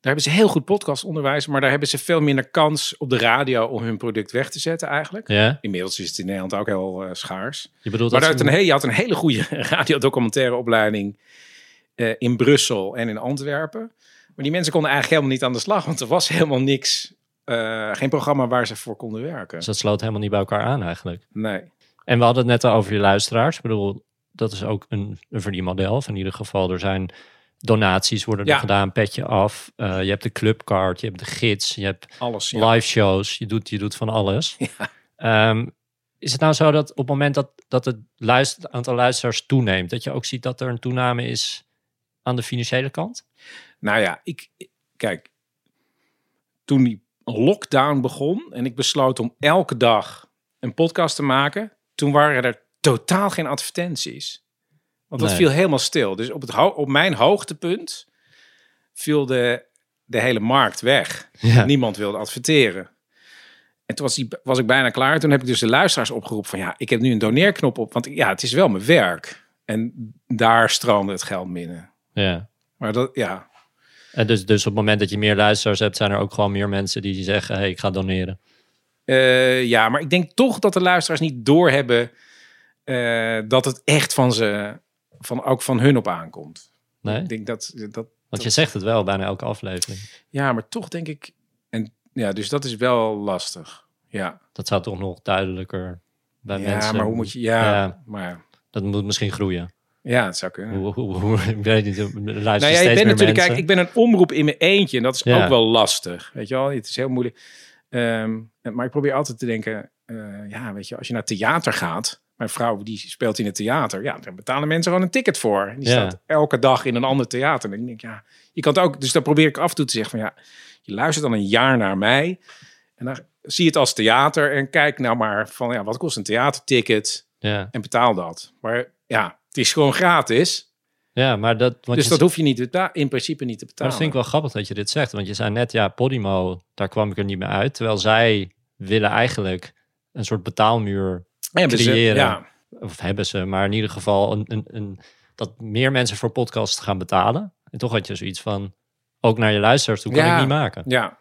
Daar hebben ze heel goed podcastonderwijs, maar daar hebben ze veel minder kans op de radio om hun product weg te zetten eigenlijk. Ja? Inmiddels is het in Nederland ook heel eh, schaars. Je bedoelt Maar dat ze- een hele, je had een hele goede radiodocumentaire opleiding eh, in Brussel en in Antwerpen. Maar die mensen konden eigenlijk helemaal niet aan de slag, want er was helemaal niks, eh, geen programma waar ze voor konden werken. Dus dat sloot helemaal niet bij elkaar aan eigenlijk. Nee. En we hadden het net al over je luisteraars. Ik bedoel, dat is ook een, een verdienmodel. Of in ieder geval, er zijn donaties worden er Ja. gedaan, petje af. Eh, je hebt de clubcard, je hebt de gids, je hebt Alles. Ja. live shows. Je doet, je doet van alles. Ehm, is het nou zo dat op het moment dat, dat het luister, aantal luisteraars toeneemt, dat je ook ziet dat er een toename is aan de financiële kant? Nou ja, ik, kijk, toen die lockdown begon en ik besloot om elke dag een podcast te maken, toen waren er totaal geen advertenties. Want dat Nee. viel helemaal stil. Dus op, het ho- op mijn hoogtepunt viel de, de hele markt weg. Ja. Niemand wilde adverteren. En toen was, die, was ik bijna klaar. Toen heb ik dus de luisteraars opgeroepen van ja, ik heb nu een doneerknop op. Want ja, het is wel mijn werk. En daar stroomde het geld binnen. ja. Maar dat, ja, En dus, dus op het moment dat je meer luisteraars hebt, zijn er ook gewoon meer mensen die zeggen, hey, ik ga doneren. Eh, ja, maar ik denk toch dat de luisteraars niet doorhebben eh dat het echt van ze, van, ook van hun op aankomt. Nee? Ik denk dat, dat, Want je zegt het wel bijna elke aflevering. ja, maar toch denk ik, en ja, dus dat is wel lastig. Ja, Dat zou toch nog duidelijker bij ja mensen... maar hoe moet je, ja, Ja. maar Dat moet misschien groeien. Ja, het zou kunnen. Hoe, hoe, hoe, ik weet niet, luisteren Nou ja, ik ben natuurlijk, mensen. kijk, ik ben een omroep in mijn eentje en dat is Ja. ook wel lastig. Weet je wel, het is heel moeilijk. Ehm, maar ik probeer altijd te denken, eh, ja, weet je, als je naar theater gaat, mijn vrouw die speelt in het theater, ja, daar betalen mensen gewoon een ticket voor. Die Ja. staat elke dag in een ander theater. En ik denk, ja, je kan het ook, dus dan probeer ik af en toe te zeggen van, ja, je luistert dan een jaar naar mij en dan zie je het als theater en kijk nou maar van, ja, wat kost een theaterticket Ja. en betaal dat. Maar ja, het is gewoon gratis. ja, maar dat... Want Dus je dat hoef je niet in principe niet te Maar betalen. dat vind ik wel grappig dat je dit zegt. Want je zei net, ja, Podimo, daar kwam ik er niet meer uit. Terwijl zij willen eigenlijk een soort betaalmuur Hebben ze- creëren. ja, Of hebben ze, maar in ieder geval een, een, een, dat meer mensen voor podcasts gaan betalen. En toch had je zoiets van, ook naar je luisteraars toe kan Ja. ik niet maken. ja.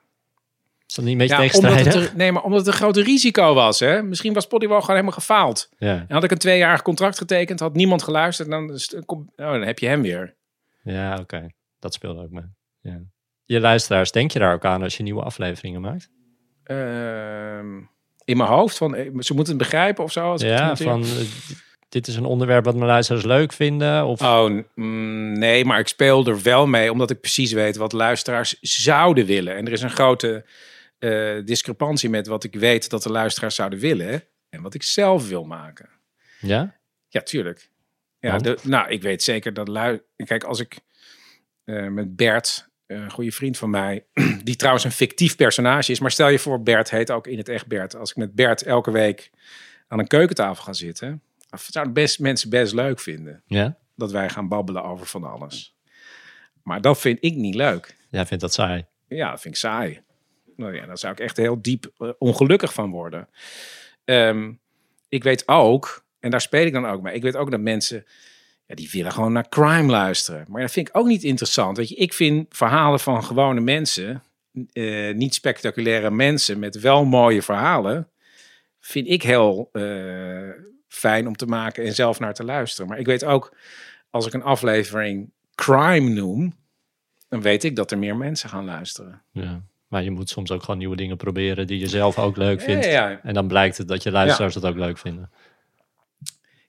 Is dat niet een beetje ja omdat tegenstrijdig? het er, nee, maar omdat het een groot risico was. Hè? Misschien was Podimo gewoon helemaal gefaald. Ja. En had ik een tweejarig contract getekend, had niemand geluisterd, dan, oh, dan heb je hem weer. Ja, oké. Dat speelde ook mee. Ja. Je luisteraars, denk je daar ook aan als je nieuwe afleveringen maakt? Ehm, in mijn hoofd van eh, ze moeten het begrijpen of zo. Als Ja, van eh, dit is een onderwerp wat mijn luisteraars leuk vinden. Of Oh, mm, nee, maar ik speel er wel mee omdat ik precies weet wat luisteraars zouden willen. En er is een grote eh, discrepantie met wat ik weet dat de luisteraars zouden willen en wat ik zelf wil maken. ja? Ja, tuurlijk. Ja, de, nou, ik weet zeker dat lui. Kijk, als ik eh, met Bert, een goede vriend van mij, die trouwens een fictief personage is, maar stel je voor, Bert heet ook in het echt Bert. Als ik met Bert elke week aan een keukentafel ga zitten, zouden best mensen best leuk vinden Ja? dat wij gaan babbelen over van alles. Maar dat vind ik niet leuk. Jij vindt dat saai. Ja, dat vind ik saai. Nou ja, daar zou ik echt heel diep eh, ongelukkig van worden. Ehm, ik weet ook, en daar speel ik dan ook mee, ik weet ook dat mensen, ja, die willen gewoon naar crime luisteren. Maar dat vind ik ook niet interessant. Weet je, ik vind verhalen van gewone mensen, eh, niet spectaculaire mensen met wel mooie verhalen, vind ik heel eh, fijn om te maken en zelf naar te luisteren. Maar ik weet ook, als ik een aflevering crime noem, dan weet ik dat er meer mensen gaan luisteren. Ja. Maar je moet soms ook gewoon nieuwe dingen proberen die je zelf ook leuk vindt. Ja, ja, ja. En dan blijkt het dat je luisteraars dat ook leuk vinden.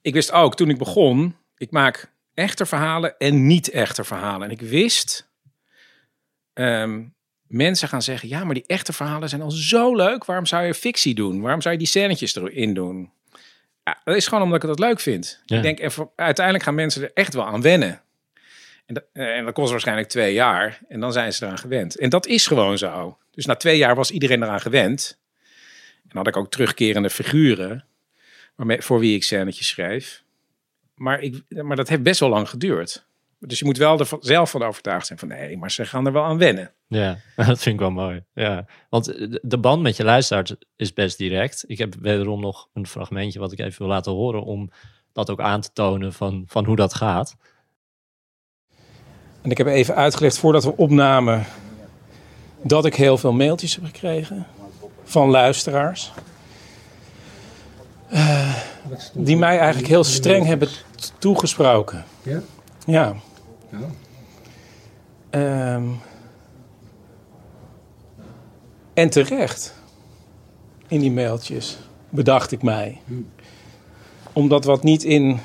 Ik wist ook toen ik begon, ik maak echte verhalen en niet echte verhalen. En ik wist, ehm, mensen gaan zeggen, ja, maar die echte verhalen zijn al zo leuk. Waarom zou je fictie doen? Waarom zou je die scènetjes erin doen? Ja, dat is gewoon omdat ik het leuk vind. Ja. Ik denk, uiteindelijk gaan mensen er echt wel aan wennen. En dat, eh, en dat kost waarschijnlijk twee jaar. En dan zijn ze eraan gewend. En dat is gewoon zo. Dus na twee jaar was iedereen eraan gewend. En had ik ook terugkerende figuren waarmee, voor wie ik scènetjes schreef. Maar, ik, maar dat heeft best wel lang geduurd. Dus je moet wel er zelf van overtuigd zijn van nee, maar ze gaan er wel aan wennen. Ja, dat vind ik wel mooi. Ja. Want de- band met je luisteraars is best direct. Ik heb wederom nog een fragmentje wat ik even wil laten horen om dat ook aan te tonen van, van hoe dat gaat. En ik heb even uitgelegd voordat we opnamen dat ik heel veel mailtjes heb gekregen van luisteraars. Eh, die mij eigenlijk heel streng hebben toegesproken. Ja? Ja. Ja. Ehm, en terecht in die mailtjes, bedacht ik mij. Omdat wat niet in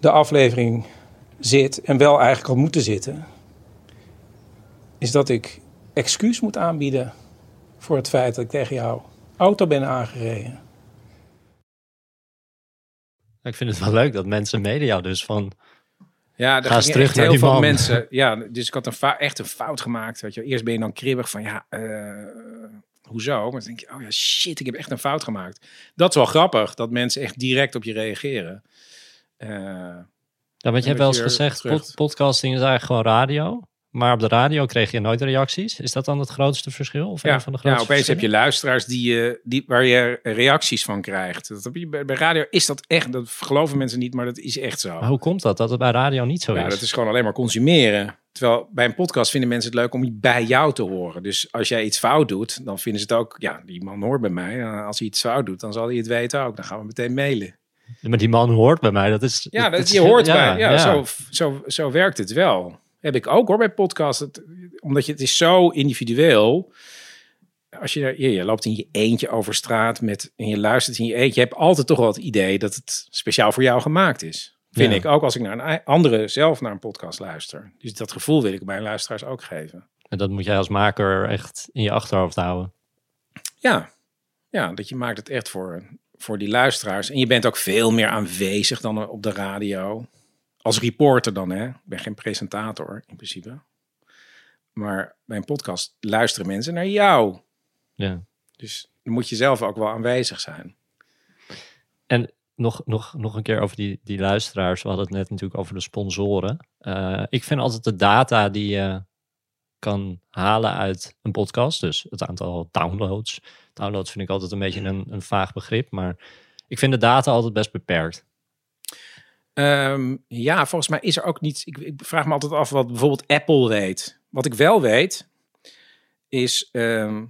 de aflevering zit en wel eigenlijk had moeten zitten, is dat ik excuus moet aanbieden voor het feit dat ik tegen jouw auto ben aangereden. Ik vind het wel leuk dat mensen mede jou dus van... Ja, daar Ga eens gingen terug echt naar heel die veel man. mensen. Ja, dus ik had een echt een fout gemaakt. Weet je. Eerst ben je dan kribbig van ja, eh, hoezo? Maar dan denk je, oh ja, shit, ik heb echt een fout gemaakt. Dat is wel grappig, dat mensen echt direct op je reageren. Eh, Ja, want je hebt wel eens gezegd, pod- podcasting is eigenlijk gewoon radio. Maar op de radio kreeg je nooit reacties. Is dat dan het grootste verschil? Of ja, een van de ja, grootste opeens heb je luisteraars die, je die, waar je reacties van krijgt. Dat heb je, bij, bij radio is dat echt, dat geloven mensen niet, maar dat is echt zo. Maar hoe komt dat, dat het bij radio niet zo Ja, is? dat is gewoon alleen maar consumeren. Terwijl bij een podcast vinden mensen het leuk om bij jou te horen. Dus als jij iets fout doet, dan vinden ze het ook... Ja, die man hoort bij mij. Als hij iets fout doet, dan zal hij het weten ook. Dan gaan we meteen mailen. Maar die man hoort bij mij, dat is... Ja, dat, je hoort ja, bij. Ja, ja. Zo, zo, zo werkt het wel. Heb ik ook hoor bij podcast. Het- omdat je, het is zo individueel. Als je, je, je loopt in je eentje over straat met, en je luistert in je eentje. Je hebt altijd toch wel het idee dat het speciaal voor jou gemaakt is. Vind ik ook als ik naar een andere zelf naar een podcast luister. Dus dat gevoel wil ik mijn luisteraars ook geven. En dat moet jij als maker echt in je achterhoofd houden. Ja, ja dat je maakt het echt voor, voor die luisteraars. En je bent ook veel meer aanwezig dan op de radio. Als reporter dan, hè. Ik ben geen presentator in principe. Maar bij een podcast luisteren mensen naar jou. Ja. Dus dan moet je zelf ook wel aanwezig zijn. En nog, nog, nog een keer over die, die luisteraars. We hadden het net natuurlijk over de sponsoren. Eh, ik vind altijd de data die je kan halen uit een podcast. Dus het aantal downloads. Downloads vind ik altijd een beetje een, een vaag begrip. Maar ik vind de data altijd best beperkt. Ehm, ja, volgens mij is er ook niet... Ik, ik vraag me altijd af wat bijvoorbeeld Apple weet. Wat ik wel weet, is... ehm,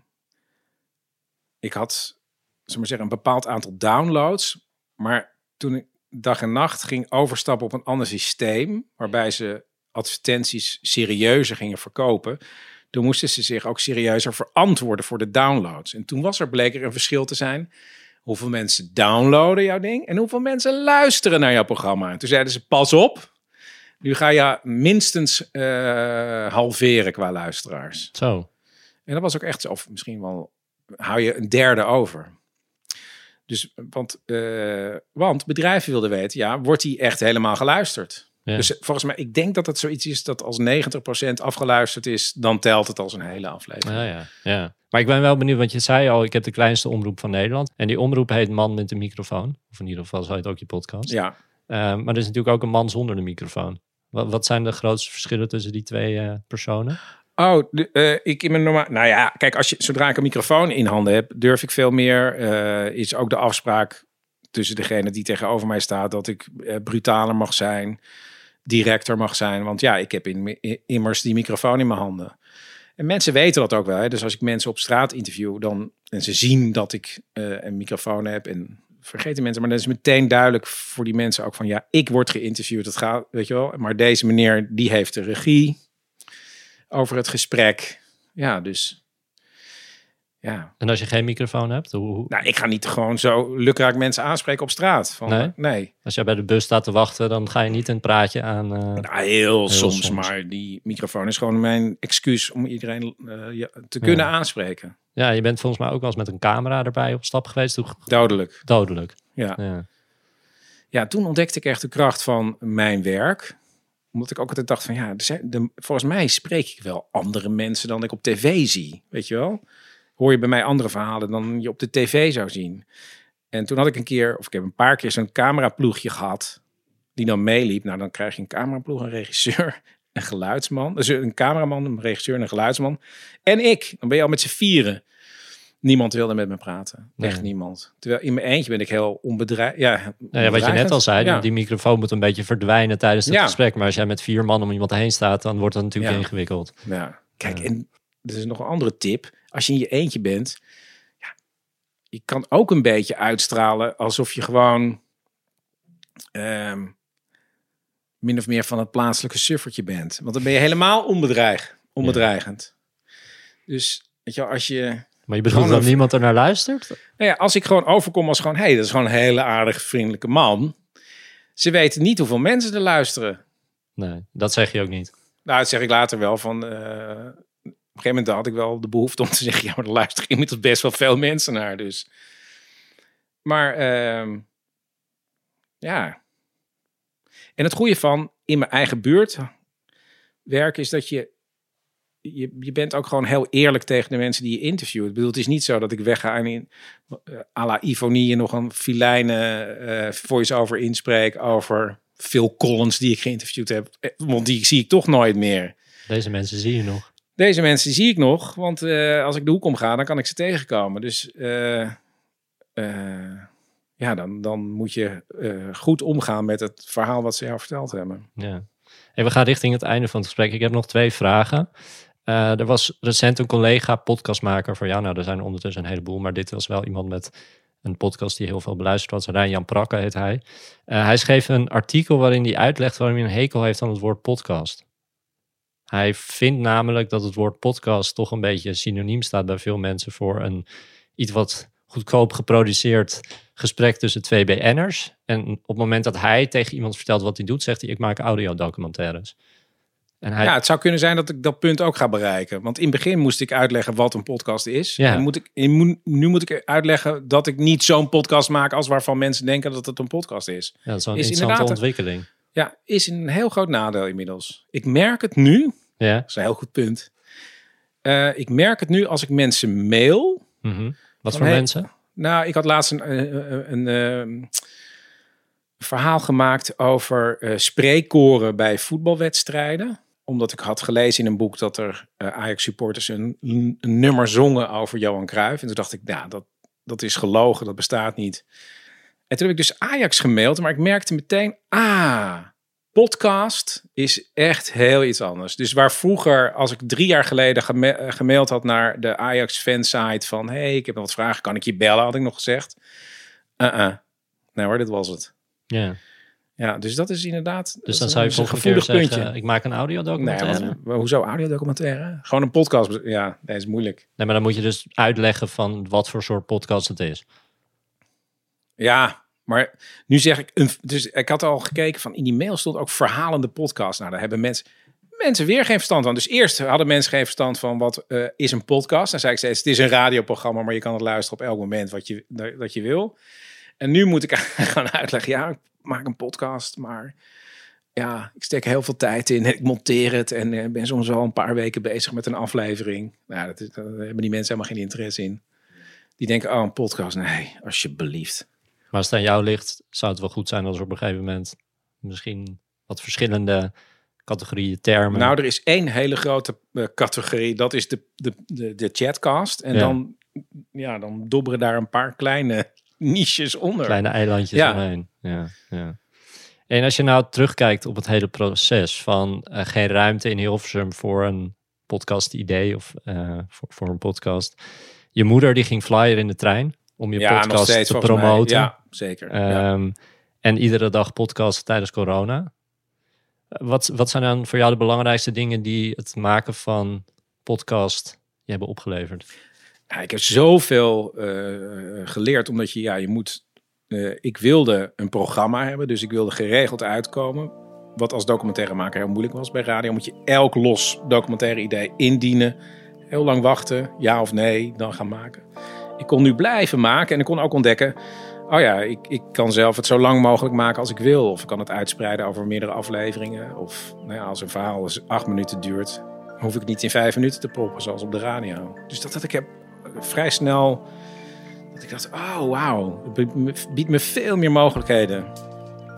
ik had, we maar zeggen, een bepaald aantal downloads. Maar toen ik dag en nacht ging overstappen op een ander systeem... waarbij ze advertenties serieuzer gingen verkopen... toen moesten ze zich ook serieuzer verantwoorden voor de downloads. En toen was er bleek er een verschil te zijn. Hoeveel mensen downloaden jouw ding en hoeveel mensen luisteren naar jouw programma. En toen zeiden ze, pas op, nu ga je minstens eh, halveren qua luisteraars. Zo. En dat was ook echt zo, of misschien wel, hou je een derde over. Dus, want, eh, want bedrijven wilden weten, ja, wordt die echt helemaal geluisterd? Ja. Dus volgens mij, ik denk dat het zoiets is dat als 90% afgeluisterd is, dan telt het als een hele aflevering. Ja, ja, ja. Maar ik ben wel benieuwd, want je zei al, ik heb de kleinste omroep van Nederland. En die omroep heet Man met de microfoon. Of in ieder geval zo heet ook je podcast. Ja, Eh, maar er is natuurlijk ook een man zonder de microfoon. Wat, wat zijn de grootste verschillen tussen die twee eh, personen? Oh, de, eh, ik in mijn normaal. Nou ja, kijk, als je, zodra ik een microfoon in handen heb, durf ik veel meer. eh, is ook de afspraak tussen degene die tegenover mij staat dat ik eh, brutaler mag zijn, directer mag zijn. Want ja, ik heb immers die microfoon in mijn handen. En mensen weten dat ook wel. Hè? Dus als ik mensen op straat interview, dan en ze zien dat ik eh, een microfoon heb en vergeten mensen, maar dat is meteen duidelijk voor die mensen ook van ja, ik word geïnterviewd. Dat gaat, weet je wel. Maar deze meneer die heeft de regie over het gesprek. Ja, dus ja. En als je geen microfoon hebt, hoe, Nou, ik ga niet gewoon zo lukraak mensen aanspreken op straat. Van, Nee? nee. als jij bij de bus staat te wachten, dan ga je niet een praatje aan. eh, Nou, heel, soms, soms. maar die microfoon is gewoon mijn excuus om iedereen eh, te kunnen aanspreken. Ja, je bent volgens mij ook wel eens met een camera erbij op stap geweest. Hoe Dodelijk. dodelijk. Ja. Ja. ja, toen ontdekte ik echt de kracht van mijn werk. Omdat ik ook altijd dacht van ja, de, volgens mij spreek ik wel andere mensen dan ik op tv zie. Weet je wel? Hoor je bij mij andere verhalen dan je op de tv zou zien. En toen had ik een keer, of ik heb een paar keer zo'n cameraploegje gehad. Die dan meeliep. Nou, dan krijg je een cameraploeg, een regisseur, een geluidsman. Dus een cameraman, een regisseur en een geluidsman. En ik. Dan ben je al met z'n vieren. Niemand wilde met me praten. Nee. Echt niemand. Terwijl in mijn eentje ben ik heel onbedrijf. Ja, Nou ja, wat je net al zei, Ja. die microfoon moet een beetje verdwijnen tijdens het Ja. gesprek. Maar als jij met vier man om iemand heen staat, dan wordt dat natuurlijk ingewikkeld. Ja, kijk, en er is nog een andere tip. Als je in je eentje bent, ja, je kan ook een beetje uitstralen alsof je gewoon ehm, min of meer van het plaatselijke suffertje bent. Want dan ben je helemaal onbedreig, onbedreigend. Dus weet je, wel, als je, Maar je bedoelt dat niemand er naar luistert? nou ja, als ik gewoon overkom als gewoon, hé, hey, dat is gewoon een hele aardige, vriendelijke man. Ze weten niet hoeveel mensen er luisteren. Nee, dat zeg je ook niet. Nou, dat zeg ik later wel van. eh, een gegeven moment had ik wel de behoefte om te zeggen: ja, maar er luisteren inmiddels best wel veel mensen naar. Dus. Maar ehm, ja. En het goede van in mijn eigen buurt werken is dat je, je. Je bent ook gewoon heel eerlijk tegen de mensen die je interviewt. Ik bedoel, het is niet zo dat ik wegga en in, eh, à la Ivonie nog een filijne eh voice-over inspreek over Phil Collins die ik geïnterviewd heb. Eh, Want die zie ik toch nooit meer. Deze mensen zie je nog. Deze mensen zie ik nog, want eh, als ik de hoek omga, dan kan ik ze tegenkomen. Dus eh, eh, ja, dan, dan moet je goed omgaan met het verhaal wat ze jou verteld hebben. Ja. We gaan richting het einde van het gesprek. Ik heb nog twee vragen. Er was recent een collega podcastmaker voor jou. Nou, er zijn ondertussen een heleboel, maar dit was wel iemand met een podcast die heel veel beluisterd was. Rijn-Jan Prakke heet hij. Hij schreef een artikel waarin hij uitlegt waarom hij een hekel heeft aan het woord podcast. Hij vindt namelijk dat het woord podcast toch een beetje synoniem staat bij veel mensen voor een iets wat goedkoop geproduceerd gesprek tussen twee BN'ers. En op het moment dat hij tegen iemand vertelt wat hij doet, zegt hij: Ik maak audiodocumentaires. En hij, Ja, het zou kunnen zijn dat ik dat punt ook ga bereiken. Want in het begin moest ik uitleggen wat een podcast is. Ja. En moet ik, nu moet ik uitleggen dat ik niet zo'n podcast maak als waarvan mensen denken dat het een podcast is. ja, dat is wel een is interessante ontwikkeling. Ja, is een heel groot nadeel inmiddels. Ik merk het nu, Ja. dat is een heel goed punt. Eh, ik merk het nu als ik mensen mail. mhm. Wat voor hey, mensen? Nou, ik had laatst een, eh, een, een, eh, verhaal gemaakt over eh, spreekkoren bij voetbalwedstrijden. Omdat ik had gelezen in een boek dat er eh, Ajax-supporters een, een nummer zongen over Johan Cruijff. En toen dacht ik, ja, dat, dat is gelogen, dat bestaat niet. En toen heb ik dus Ajax gemaild, maar ik merkte meteen, ah, podcast is echt heel iets anders. Dus waar vroeger, als ik drie jaar geleden gema- eh, gemaild had naar de Ajax fansite van, hey, ik heb nog wat vragen, kan ik je bellen, had ik nog gezegd. Uh-uh. Nee hoor, dit was het. Ja. Ja, dus dat is inderdaad. Dus dan zou je een- gevoelig zeggen, ik maak een Nee, audiodocumentaire. want, hoezo audiodocumentaire? Gewoon een podcast. Ja, dat is moeilijk. Nee, maar dan moet je dus uitleggen van wat voor soort podcast het is. Ja, maar nu zeg ik, een, dus ik had al gekeken van in die mail stond ook verhalende podcast. Nou, daar hebben mensen, mensen weer geen verstand van. Dus eerst hadden mensen geen verstand van wat eh, is een podcast. Dan zei ik steeds, het is een radioprogramma, maar je kan het luisteren op elk moment wat je, dat, je wil. En nu moet ik gaan uitleggen, ja, ik maak een podcast, maar ja, ik steek heel veel tijd in. Ik monteer het en eh, ben soms al een paar weken bezig met een aflevering. Nou, dat daar hebben die mensen helemaal geen interesse in. Die denken, oh, een podcast. Nee, alsjeblieft. Maar als het aan jou ligt, zou het wel goed zijn als er op een gegeven moment misschien wat verschillende categorieën termen. Nou, er is één hele grote eh, categorie. Dat is de, de, de, de chatcast. En Ja. dan, ja, dan dobberen daar een paar kleine niches onder. kleine eilandjes Ja. omheen. Ja, ja. En als je nou terugkijkt op het hele proces van eh, geen ruimte in Hilversum voor een podcast idee of eh, voor, voor een podcast. Je moeder die ging flyer in de trein om je ja, podcast steeds te mij. promoten. Ja, zeker. ja. Ehm, En iedere dag podcast tijdens corona. Wat, wat zijn dan voor jou de belangrijkste dingen die het maken van podcast je hebben opgeleverd? Ja, ik heb zoveel eh, geleerd, omdat je, ja, je moet. eh, ik wilde een programma hebben, dus ik wilde geregeld uitkomen. Wat als documentairemaker heel moeilijk was bij radio. Moet je elk los documentaire idee indienen. Heel lang wachten, ja of nee, dan gaan maken. Ik kon nu blijven maken en ik kon ook ontdekken. Oh ja, ik, ik kan zelf het zo lang mogelijk maken als ik wil. Of ik kan het uitspreiden over meerdere afleveringen. Of nou ja, als een verhaal acht minuten duurt, hoef ik niet in vijf minuten te proppen, zoals op de radio. Dus dat, dat ik heb vrij snel dat ik dacht, oh wauw, het biedt me- veel meer mogelijkheden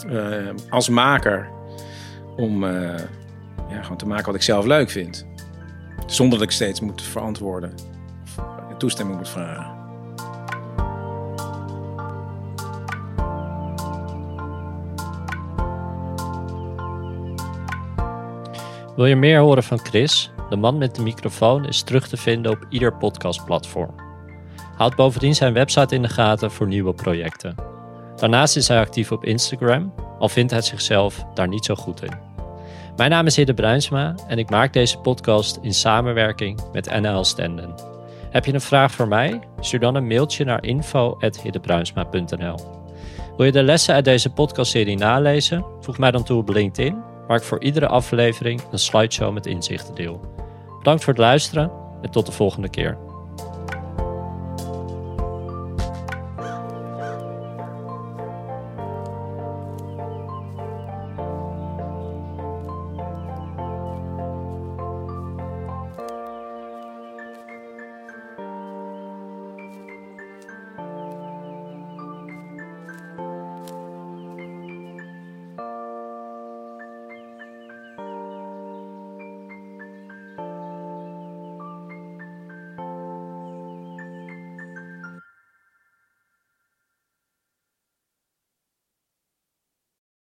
eh, als maker om eh, ja, gewoon te maken wat ik zelf leuk vind. Zonder dat ik steeds moet verantwoorden of toestemming moet vragen. Wil je meer horen van Chris? De man met de microfoon is terug te vinden op ieder podcastplatform. Houd bovendien zijn website in de gaten voor nieuwe projecten. Daarnaast is hij actief op Instagram, al vindt hij zichzelf daar niet zo goed in. Mijn naam is Hidde Bruinsma en ik maak deze podcast in samenwerking met NL Stenden. Heb je een vraag voor mij? Stuur dan een mailtje naar info.hiddebruinsma.nl Wil je de lessen uit deze podcastserie nalezen? Voeg mij dan toe op LinkedIn, waar ik voor iedere aflevering een slideshow met inzichten deel. Bedankt voor het luisteren en tot de volgende keer.